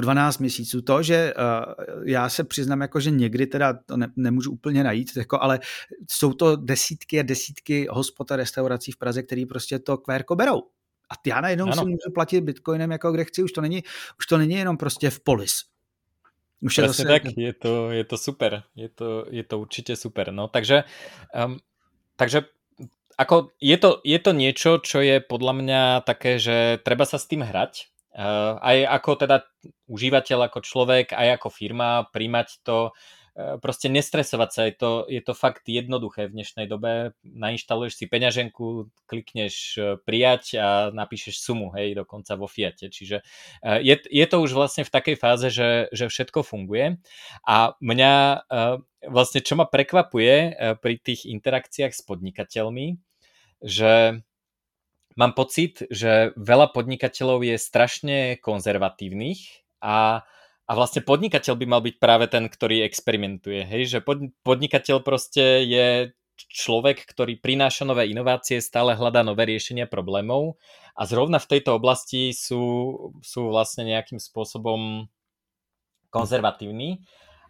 12 měsíců. To, že uh, já se přiznám, jako, že někdy teda to ne, nemůžu úplně najít, jako, ale jsou to desítky a desítky hospod a restaurací v Praze, který prostě to kvérko berou. A já najednou ano. si můžu platit bitcoinem, jako kde chci, už to není, už to není jenom prostě v polis.
Už je, zase... tak, je to, je to super, je to, je to určite super. No, takže, um, takže ako je to, je to niečo, čo je podľa mňa také, že treba sa s tým hrať. Uh, aj ako teda užívateľ, ako človek, aj ako firma, príjmať to, uh, proste nestresovať sa, je to, je to fakt jednoduché v dnešnej dobe. Nainštaluješ si peňaženku, klikneš uh, prijať a napíšeš sumu, hej, dokonca vo Fiate. Čiže uh, je, je to už vlastne v takej fáze, že, že všetko funguje. A mňa vlastne čo ma prekvapuje eh, pri tých interakciách s podnikateľmi, že mám pocit, že veľa podnikateľov je strašne konzervatívnych a, a vlastne podnikateľ by mal byť práve ten, ktorý experimentuje. Hej? Že pod, podnikateľ proste je človek, ktorý prináša nové inovácie, stále hľadá nové riešenia problémov a zrovna v tejto oblasti sú, sú vlastne nejakým spôsobom konzervatívni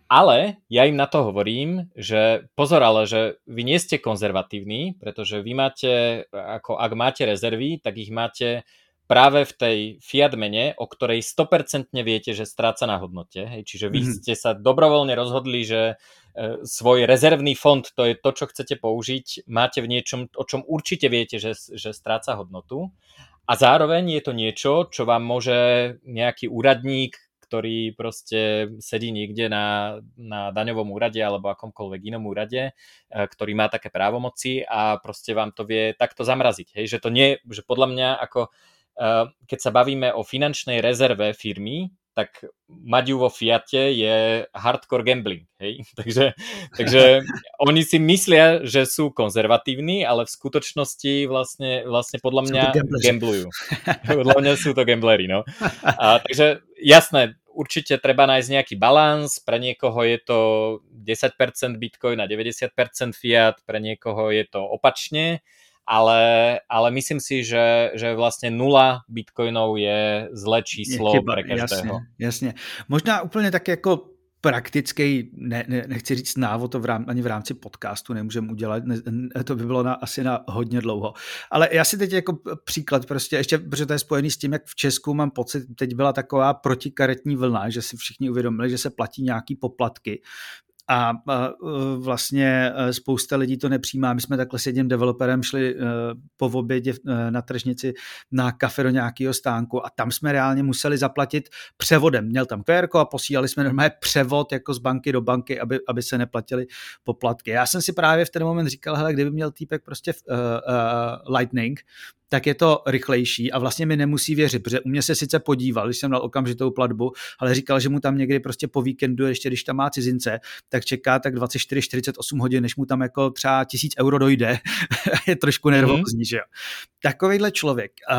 ale ja im na to hovorím, že pozor ale, že vy nie ste konzervatívni, pretože vy máte, ako ak máte rezervy, tak ich máte práve v tej fiat mene, o ktorej 100% viete, že stráca na hodnote. Hej? Čiže vy mm-hmm. ste sa dobrovoľne rozhodli, že e, svoj rezervný fond, to je to, čo chcete použiť, máte v niečom, o čom určite viete, že, že stráca hodnotu. A zároveň je to niečo, čo vám môže nejaký úradník ktorý proste sedí niekde na, na daňovom úrade alebo akomkoľvek inom úrade, ktorý má také právomoci a proste vám to vie takto zamraziť. Hej? Že to nie, že podľa mňa ako keď sa bavíme o finančnej rezerve firmy, tak mať ju vo Fiate je hardcore gambling. Hej? takže, takže oni si myslia, že sú konzervatívni, ale v skutočnosti vlastne, vlastne podľa mňa gamblujú. podľa mňa sú to gamblery. No. A, takže jasné, určite treba nájsť nejaký balans, pre niekoho je to 10% Bitcoin a 90% Fiat, pre niekoho je to opačne ale, ale myslím si, že, že vlastně nula bitcoinov je zlé číslo je chyba, pre každého.
Jasně, jasně. Možná úplně tak jako praktický, ne, ne, nechci říct návod, to v rám, ani v rámci podcastu nemůžeme udělat, ne, to by bylo na, asi na hodně dlouho. Ale já si teď jako příklad prostě, ještě, protože to je spojený s tím, jak v Česku mám pocit, teď byla taková protikaretní vlna, že si všichni uvědomili, že se platí nějaký poplatky a, a vlastně e, spousta lidí to nepřijímá. My jsme takhle s jedním developerem šli e, po obědě e, na tržnici na kafe do nějakého stánku a tam jsme reálně museli zaplatit převodem. Měl tam QR a posílali jsme normálně převod jako z banky do banky, aby, aby se neplatili poplatky. Já jsem si právě v ten moment říkal, hele, kdyby měl týpek prostě uh, uh, Lightning, tak je to rychlejší a vlastně mi nemusí věřit, protože u mě se sice podíval, když jsem dal okamžitou platbu, ale říkal, že mu tam někdy prostě po víkendu, ještě když tam má cizince, tak čeká tak 24-48 hodin, než mu tam jako třeba tisíc euro dojde. je trošku nervózní, mm-hmm. že jo. Takovýhle člověk, uh,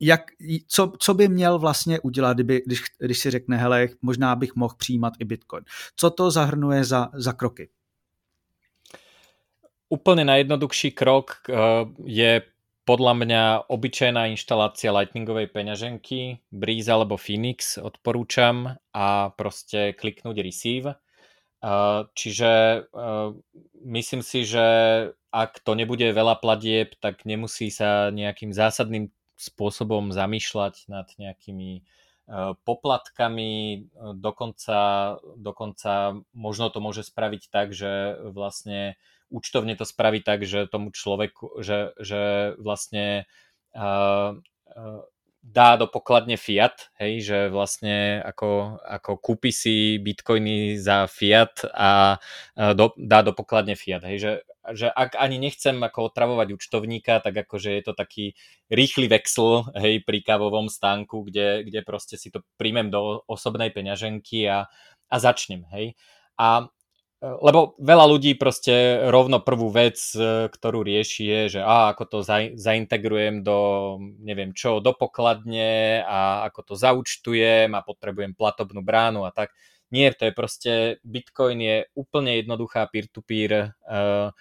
jak, co, co by měl vlastně udělat, kdyby, když, když si řekne, hele, možná bych mohl přijímat i Bitcoin. Co to zahrnuje za, za kroky?
Úplne najjednoduchší krok uh, je podľa mňa obyčajná inštalácia Lightningovej peňaženky, Breeze alebo Phoenix odporúčam a proste kliknúť Receive. Čiže myslím si, že ak to nebude veľa platieb, tak nemusí sa nejakým zásadným spôsobom zamýšľať nad nejakými poplatkami, dokonca, dokonca možno to môže spraviť tak, že vlastne účtovne to spraví tak, že tomu človeku, že, že vlastne uh, uh, dá do pokladne fiat, hej, že vlastne ako, ako kúpi si bitcoiny za fiat a do, dá do pokladne fiat, hej, že, že ak ani nechcem ako otravovať účtovníka, tak akože je to taký rýchly vexl, hej, pri kávovom stánku, kde, kde proste si to príjmem do osobnej peňaženky a, a začnem, hej. A lebo veľa ľudí proste rovno prvú vec, e, ktorú rieši je, že a, ako to zaintegrujem do, neviem čo, do pokladne a ako to zaučtujem a potrebujem platobnú bránu a tak. Nie, to je proste, Bitcoin je úplne jednoduchá peer-to-peer, uh,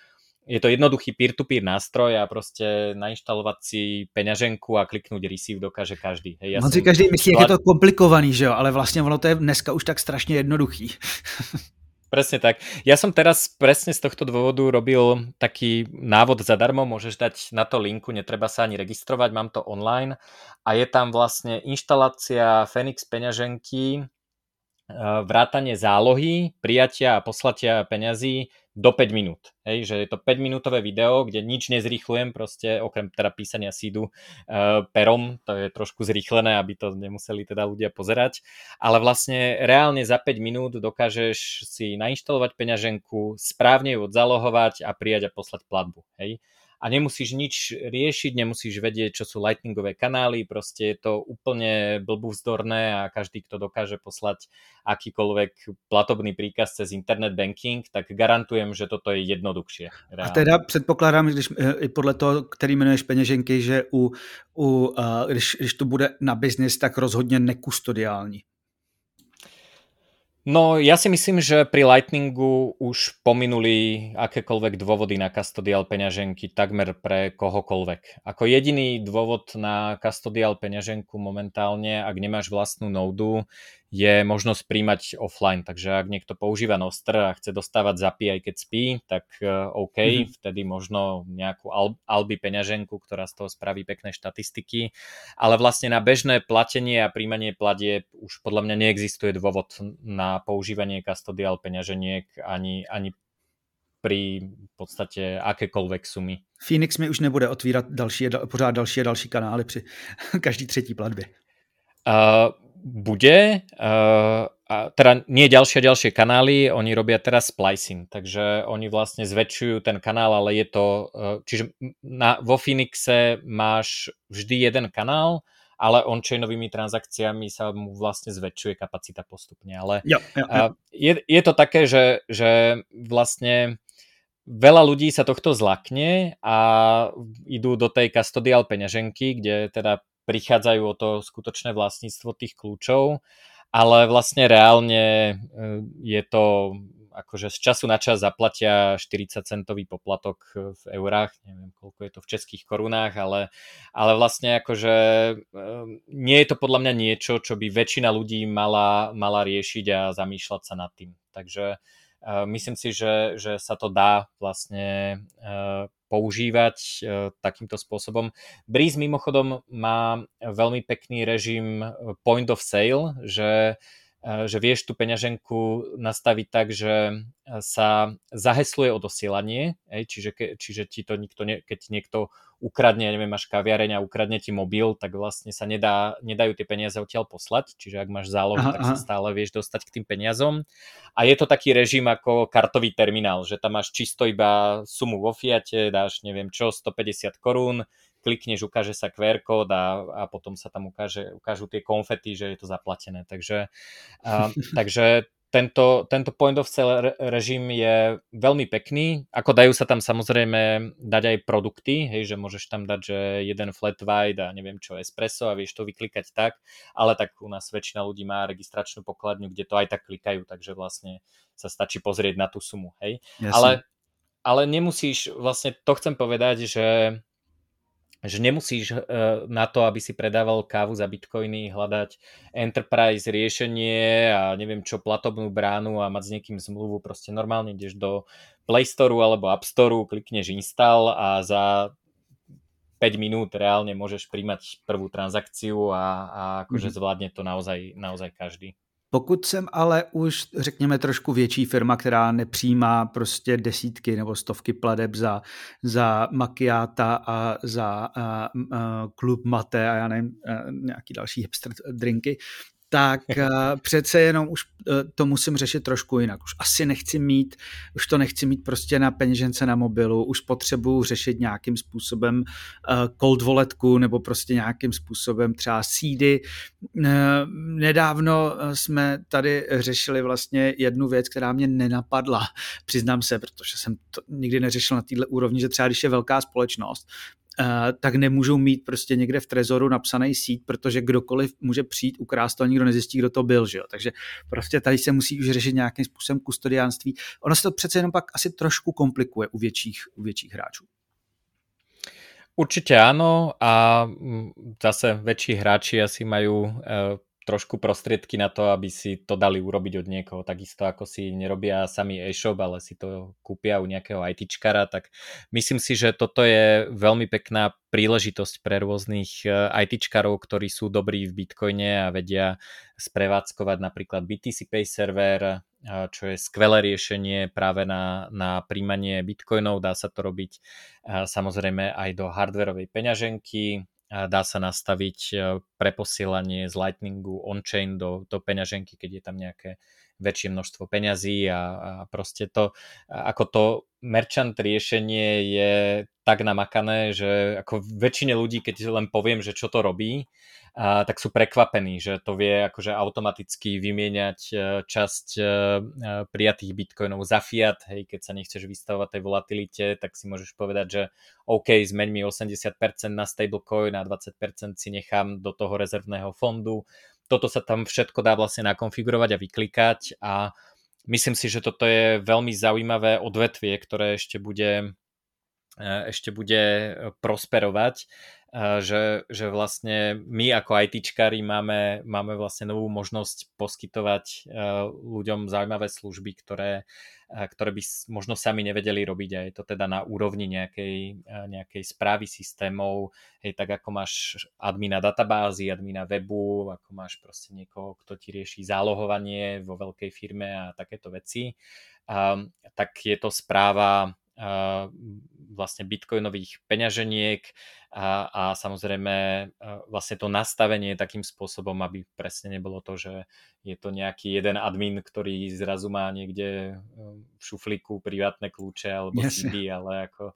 je to jednoduchý peer-to-peer nástroj a proste nainštalovať si peňaženku a kliknúť receive dokáže každý.
Hej, ja On si každý myslí, jak je to komplikovaný, že jo, ale vlastně ono to je dneska už tak strašně jednoduchý.
Presne tak. Ja som teraz presne z tohto dôvodu robil taký návod zadarmo, môžeš dať na to linku, netreba sa ani registrovať, mám to online a je tam vlastne inštalácia Phoenix peňaženky, eh, vrátanie zálohy, prijatia a poslatia peňazí do 5 minút. Hej, že je to 5 minútové video, kde nič nezrýchlujem, proste okrem teda písania sídu uh, perom, to je trošku zrýchlené, aby to nemuseli teda ľudia pozerať, ale vlastne reálne za 5 minút dokážeš si nainštalovať peňaženku, správne ju odzalohovať a prijať a poslať platbu. Hej a nemusíš nič riešiť, nemusíš vedieť, čo sú lightningové kanály, proste je to úplne blbúvzdorné a každý, kto dokáže poslať akýkoľvek platobný príkaz cez internet banking, tak garantujem, že toto je jednoduchšie.
Reálne. A teda předpokládám, když i podle toho, který jmenuješ peněženky, že u, u, když, když to bude na biznis, tak rozhodně nekustodiální.
No, ja si myslím, že pri Lightningu už pominuli akékoľvek dôvody na custodial peňaženky takmer pre kohokoľvek. Ako jediný dôvod na custodial peňaženku momentálne, ak nemáš vlastnú nódu, je možnosť príjmať offline. Takže ak niekto používa Nostr a chce dostávať zapy aj keď spí, tak e, OK, mm-hmm. vtedy možno nejakú Albi peňaženku, ktorá z toho spraví pekné štatistiky. Ale vlastne na bežné platenie a príjmanie pladie už podľa mňa neexistuje dôvod na používanie custodial peňaženiek ani, ani pri v podstate akékoľvek sumy.
Phoenix mi už nebude otvírat další, pořád další a další kanály při každý třetí platbě.
Uh, bude, uh, a teda nie ďalšie ďalšie kanály, oni robia teraz splicing, takže oni vlastne zväčšujú ten kanál, ale je to, uh, čiže na, vo Phoenixe máš vždy jeden kanál, ale on-chainovými transakciami sa mu vlastne zväčšuje kapacita postupne, ale
jo, jo.
Uh, je, je to také, že, že vlastne veľa ľudí sa tohto zlakne a idú do tej custodial peňaženky, kde teda prichádzajú o to skutočné vlastníctvo tých kľúčov, ale vlastne reálne eh, je to akože z času na čas zaplatia 40 centový poplatok v eurách, neviem koľko je to v českých korunách, ale, ale vlastne akože eh, nie je to podľa mňa niečo, čo by väčšina ľudí mala, mala riešiť a zamýšľať sa nad tým. Takže myslím si, že, že sa to dá vlastne používať e, takýmto spôsobom. Breeze mimochodom má veľmi pekný režim e, point of sale, že že vieš tú peňaženku nastaviť tak, že sa zahesluje odosielanie, čiže, čiže ti to nikto, ne, keď niekto ukradne, neviem, máš kaviareň a ukradne ti mobil, tak vlastne sa nedá, nedajú tie peniaze odtiaľ poslať, čiže ak máš zálohu, aha, tak aha. sa stále vieš dostať k tým peniazom. A je to taký režim ako kartový terminál, že tam máš čisto iba sumu vo fiate, dáš neviem čo, 150 korún, klikneš, ukáže sa QR kód a, a potom sa tam ukáže, ukážu tie konfety, že je to zaplatené. Takže, a, takže tento, tento point of sale režim je veľmi pekný. Ako dajú sa tam samozrejme dať aj produkty, hej, že môžeš tam dať, že jeden flat white a neviem čo, espresso a vieš to vyklikať tak, ale tak u nás väčšina ľudí má registračnú pokladňu, kde to aj tak klikajú, takže vlastne sa stačí pozrieť na tú sumu, hej. Ale, ale nemusíš, vlastne to chcem povedať, že že nemusíš eh, na to, aby si predával kávu za bitcoiny, hľadať enterprise riešenie a neviem čo, platobnú bránu a mať s niekým zmluvu. Proste normálne ideš do Play Store alebo App Store, klikneš install a za 5 minút reálne môžeš príjmať prvú transakciu a, a akože mm-hmm. zvládne to naozaj, naozaj každý.
Pokud jsem ale už, řekněme, trošku větší firma, která nepřijímá prostě desítky nebo stovky pladeb za, za makiáta a za a, a, klub mate a já nevím, a nějaký další hipster drinky, tak uh, přece jenom už uh, to musím řešit trošku jinak. Už asi nechci mít, už to nechci mít prostě na peněžence na mobilu, už potřebuji řešit nějakým způsobem uh, cold walletku nebo prostě nějakým způsobem třeba seedy. Nedávno jsme tady řešili vlastně jednu věc, která mě nenapadla, přiznám se, protože jsem to nikdy neřešil na této úrovni, že třeba když je velká společnost, Eh, tak nemůžou mít prostě někde v trezoru napsaný sít, protože kdokoliv může přijít, ukrást to a nikdo nezjistí, kdo to byl. Že jo? Takže prostě tady se musí už řešit nějakým způsobem kustodiánství. Ono se to přece jenom pak asi trošku komplikuje u větších, u větších hráčů.
Určite áno a mm, zase väčší hráči asi majú eh, trošku prostriedky na to, aby si to dali urobiť od niekoho. Takisto ako si nerobia sami e-shop, ale si to kúpia u nejakého ITčkara, tak myslím si, že toto je veľmi pekná príležitosť pre rôznych e, ITčkarov, ktorí sú dobrí v Bitcoine a vedia sprevádzkovať napríklad BTC Pay server, e, čo je skvelé riešenie práve na, na príjmanie bitcoinov. Dá sa to robiť e, samozrejme aj do hardwareovej peňaženky, dá sa nastaviť e, preposielanie z Lightningu on-chain do, do peňaženky, keď je tam nejaké väčšie množstvo peňazí a, a proste to, ako to merchant riešenie je tak namakané, že ako väčšine ľudí, keď len poviem, že čo to robí, a, tak sú prekvapení, že to vie akože automaticky vymieňať e, časť e, e, prijatých bitcoinov za fiat, hej, keď sa nechceš vystavovať tej volatilite, tak si môžeš povedať, že OK, zmeň mi 80% na stablecoin a 20% si nechám do toho rezervného fondu. Toto sa tam všetko dá vlastne nakonfigurovať a vyklikať a myslím si, že toto je veľmi zaujímavé odvetvie, ktoré ešte bude ešte bude prosperovať že, že vlastne my ako ITčkári máme, máme vlastne novú možnosť poskytovať ľuďom zaujímavé služby, ktoré, ktoré by možno sami nevedeli robiť. A je to teda na úrovni nejakej, nejakej správy systémov, hej, tak ako máš admina databázy, admina webu, ako máš proste niekoho, kto ti rieši zálohovanie vo veľkej firme a takéto veci, tak je to správa vlastne bitcoinových peňaženiek a, a samozrejme vlastne to nastavenie takým spôsobom, aby presne nebolo to, že je to nejaký jeden admin, ktorý zrazu má niekde v šuflíku privátne kľúče alebo. CD, ale ako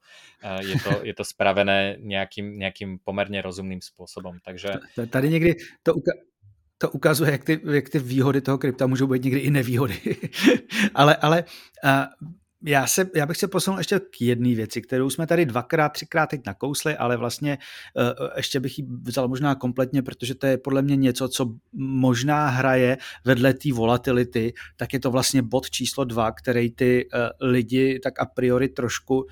je to, je to spravené nejakým, nejakým pomerne rozumným spôsobom. Takže...
Tady někdy to, to ukazuje, jak ty, jak ty výhody toho krypta můžou být někdy i nevýhody. ale ale uh, já, se, já bych se posunul ještě k jedné věci, kterou jsme tady dvakrát, třikrát teď nakousli, ale vlastně uh, ještě bych ji vzal možná kompletně, protože to je podle mě něco, co možná hraje vedle té volatility, tak je to vlastně bod číslo dva, který ty uh, lidi tak a priori trošku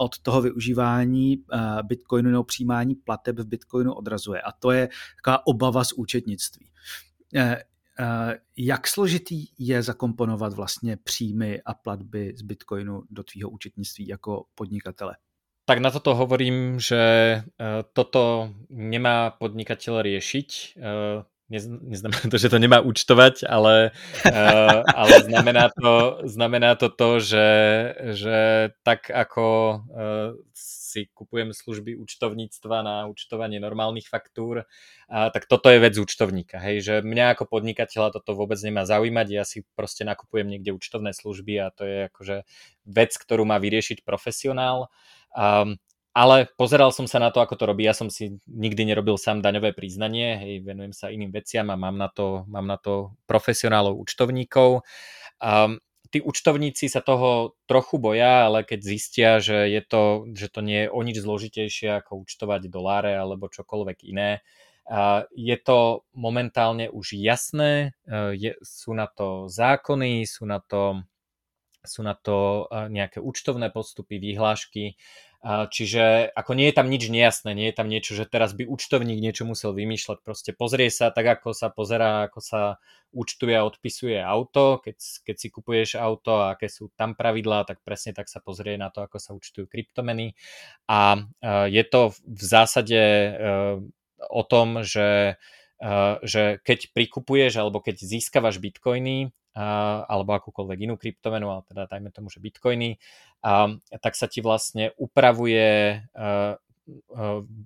od toho využívání Bitcoinu nebo přijímání plateb v Bitcoinu odrazuje. A to je taková obava z účetnictví. Uh, jak složitý je zakomponovat vlastně příjmy a platby z Bitcoinu do tvýho účetnictví jako podnikatele?
Tak na toto hovorím, že toto nemá podnikateľ riešiť. Neznamená to, že to nemá účtovať, ale, ale znamená, to, znamená to to, že, že tak ako si kupujem služby účtovníctva na účtovanie normálnych faktúr, a, tak toto je vec účtovníka. Hej, že mňa ako podnikateľa toto vôbec nemá zaujímať, ja si proste nakupujem niekde účtovné služby a to je akože vec, ktorú má vyriešiť profesionál. Um, ale pozeral som sa na to, ako to robí. Ja som si nikdy nerobil sám daňové priznanie, hej, venujem sa iným veciam a mám na to, mám na to profesionálov účtovníkov. Um, tí účtovníci sa toho trochu boja, ale keď zistia, že, je to, že to nie je o nič zložitejšie ako účtovať doláre alebo čokoľvek iné, je to momentálne už jasné, e, je, sú na to zákony, sú na to, sú na to e, nejaké účtovné postupy, výhlášky Čiže ako nie je tam nič nejasné, nie je tam niečo, že teraz by účtovník niečo musel vymýšľať. Proste pozrie sa tak, ako sa pozerá, ako sa účtuje a odpisuje auto. Keď, keď si kupuješ auto a aké sú tam pravidlá, tak presne tak sa pozrie na to, ako sa účtujú kryptomeny. A je to v zásade e, o tom, že že keď prikupuješ alebo keď získavaš bitcoiny alebo akúkoľvek inú kryptomenu, ale teda dajme tomu, že bitcoiny, tak sa ti vlastne upravuje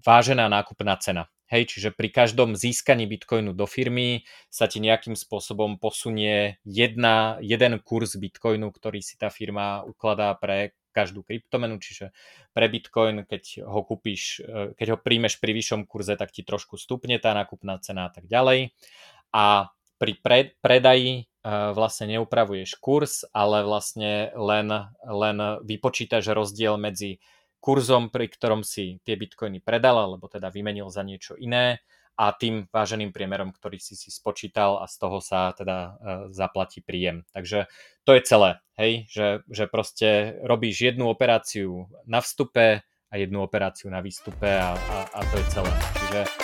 vážená nákupná cena. Hej, čiže pri každom získaní bitcoinu do firmy sa ti nejakým spôsobom posunie jedna, jeden kurz bitcoinu, ktorý si tá firma ukladá pre každú kryptomenu, čiže pre Bitcoin, keď ho kúpiš, e, keď ho príjmeš pri vyššom kurze, tak ti trošku stupne tá nákupná cena a tak ďalej. A pri pre, predaji e, vlastne neupravuješ kurz, ale vlastne len, len vypočítaš rozdiel medzi kurzom, pri ktorom si tie bitcoiny predal, alebo teda vymenil za niečo iné a tým váženým priemerom, ktorý si si spočítal a z toho sa teda e, zaplatí príjem. Takže to je celé, hej, že, že proste robíš jednu operáciu na vstupe a jednu operáciu na výstupe a, a, a to je celé. Čiže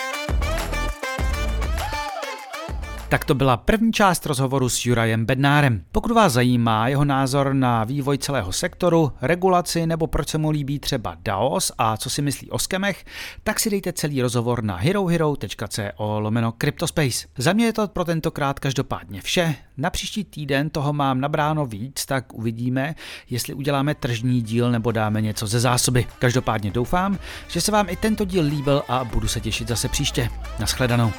Tak to byla první část rozhovoru s Jurajem Bednárem. Pokud vás zajímá jeho názor na vývoj celého sektoru, regulaci nebo proč se mu líbí třeba DAOS a co si myslí o skemech, tak si dejte celý rozhovor na herohero.co lomeno Cryptospace. Za mě je to pro tentokrát každopádně vše. Na příští týden toho mám nabráno víc, tak uvidíme, jestli uděláme tržní díl nebo dáme něco ze zásoby. Každopádně doufám, že se vám i tento díl líbil a budu se těšit zase příště. Naschledanou.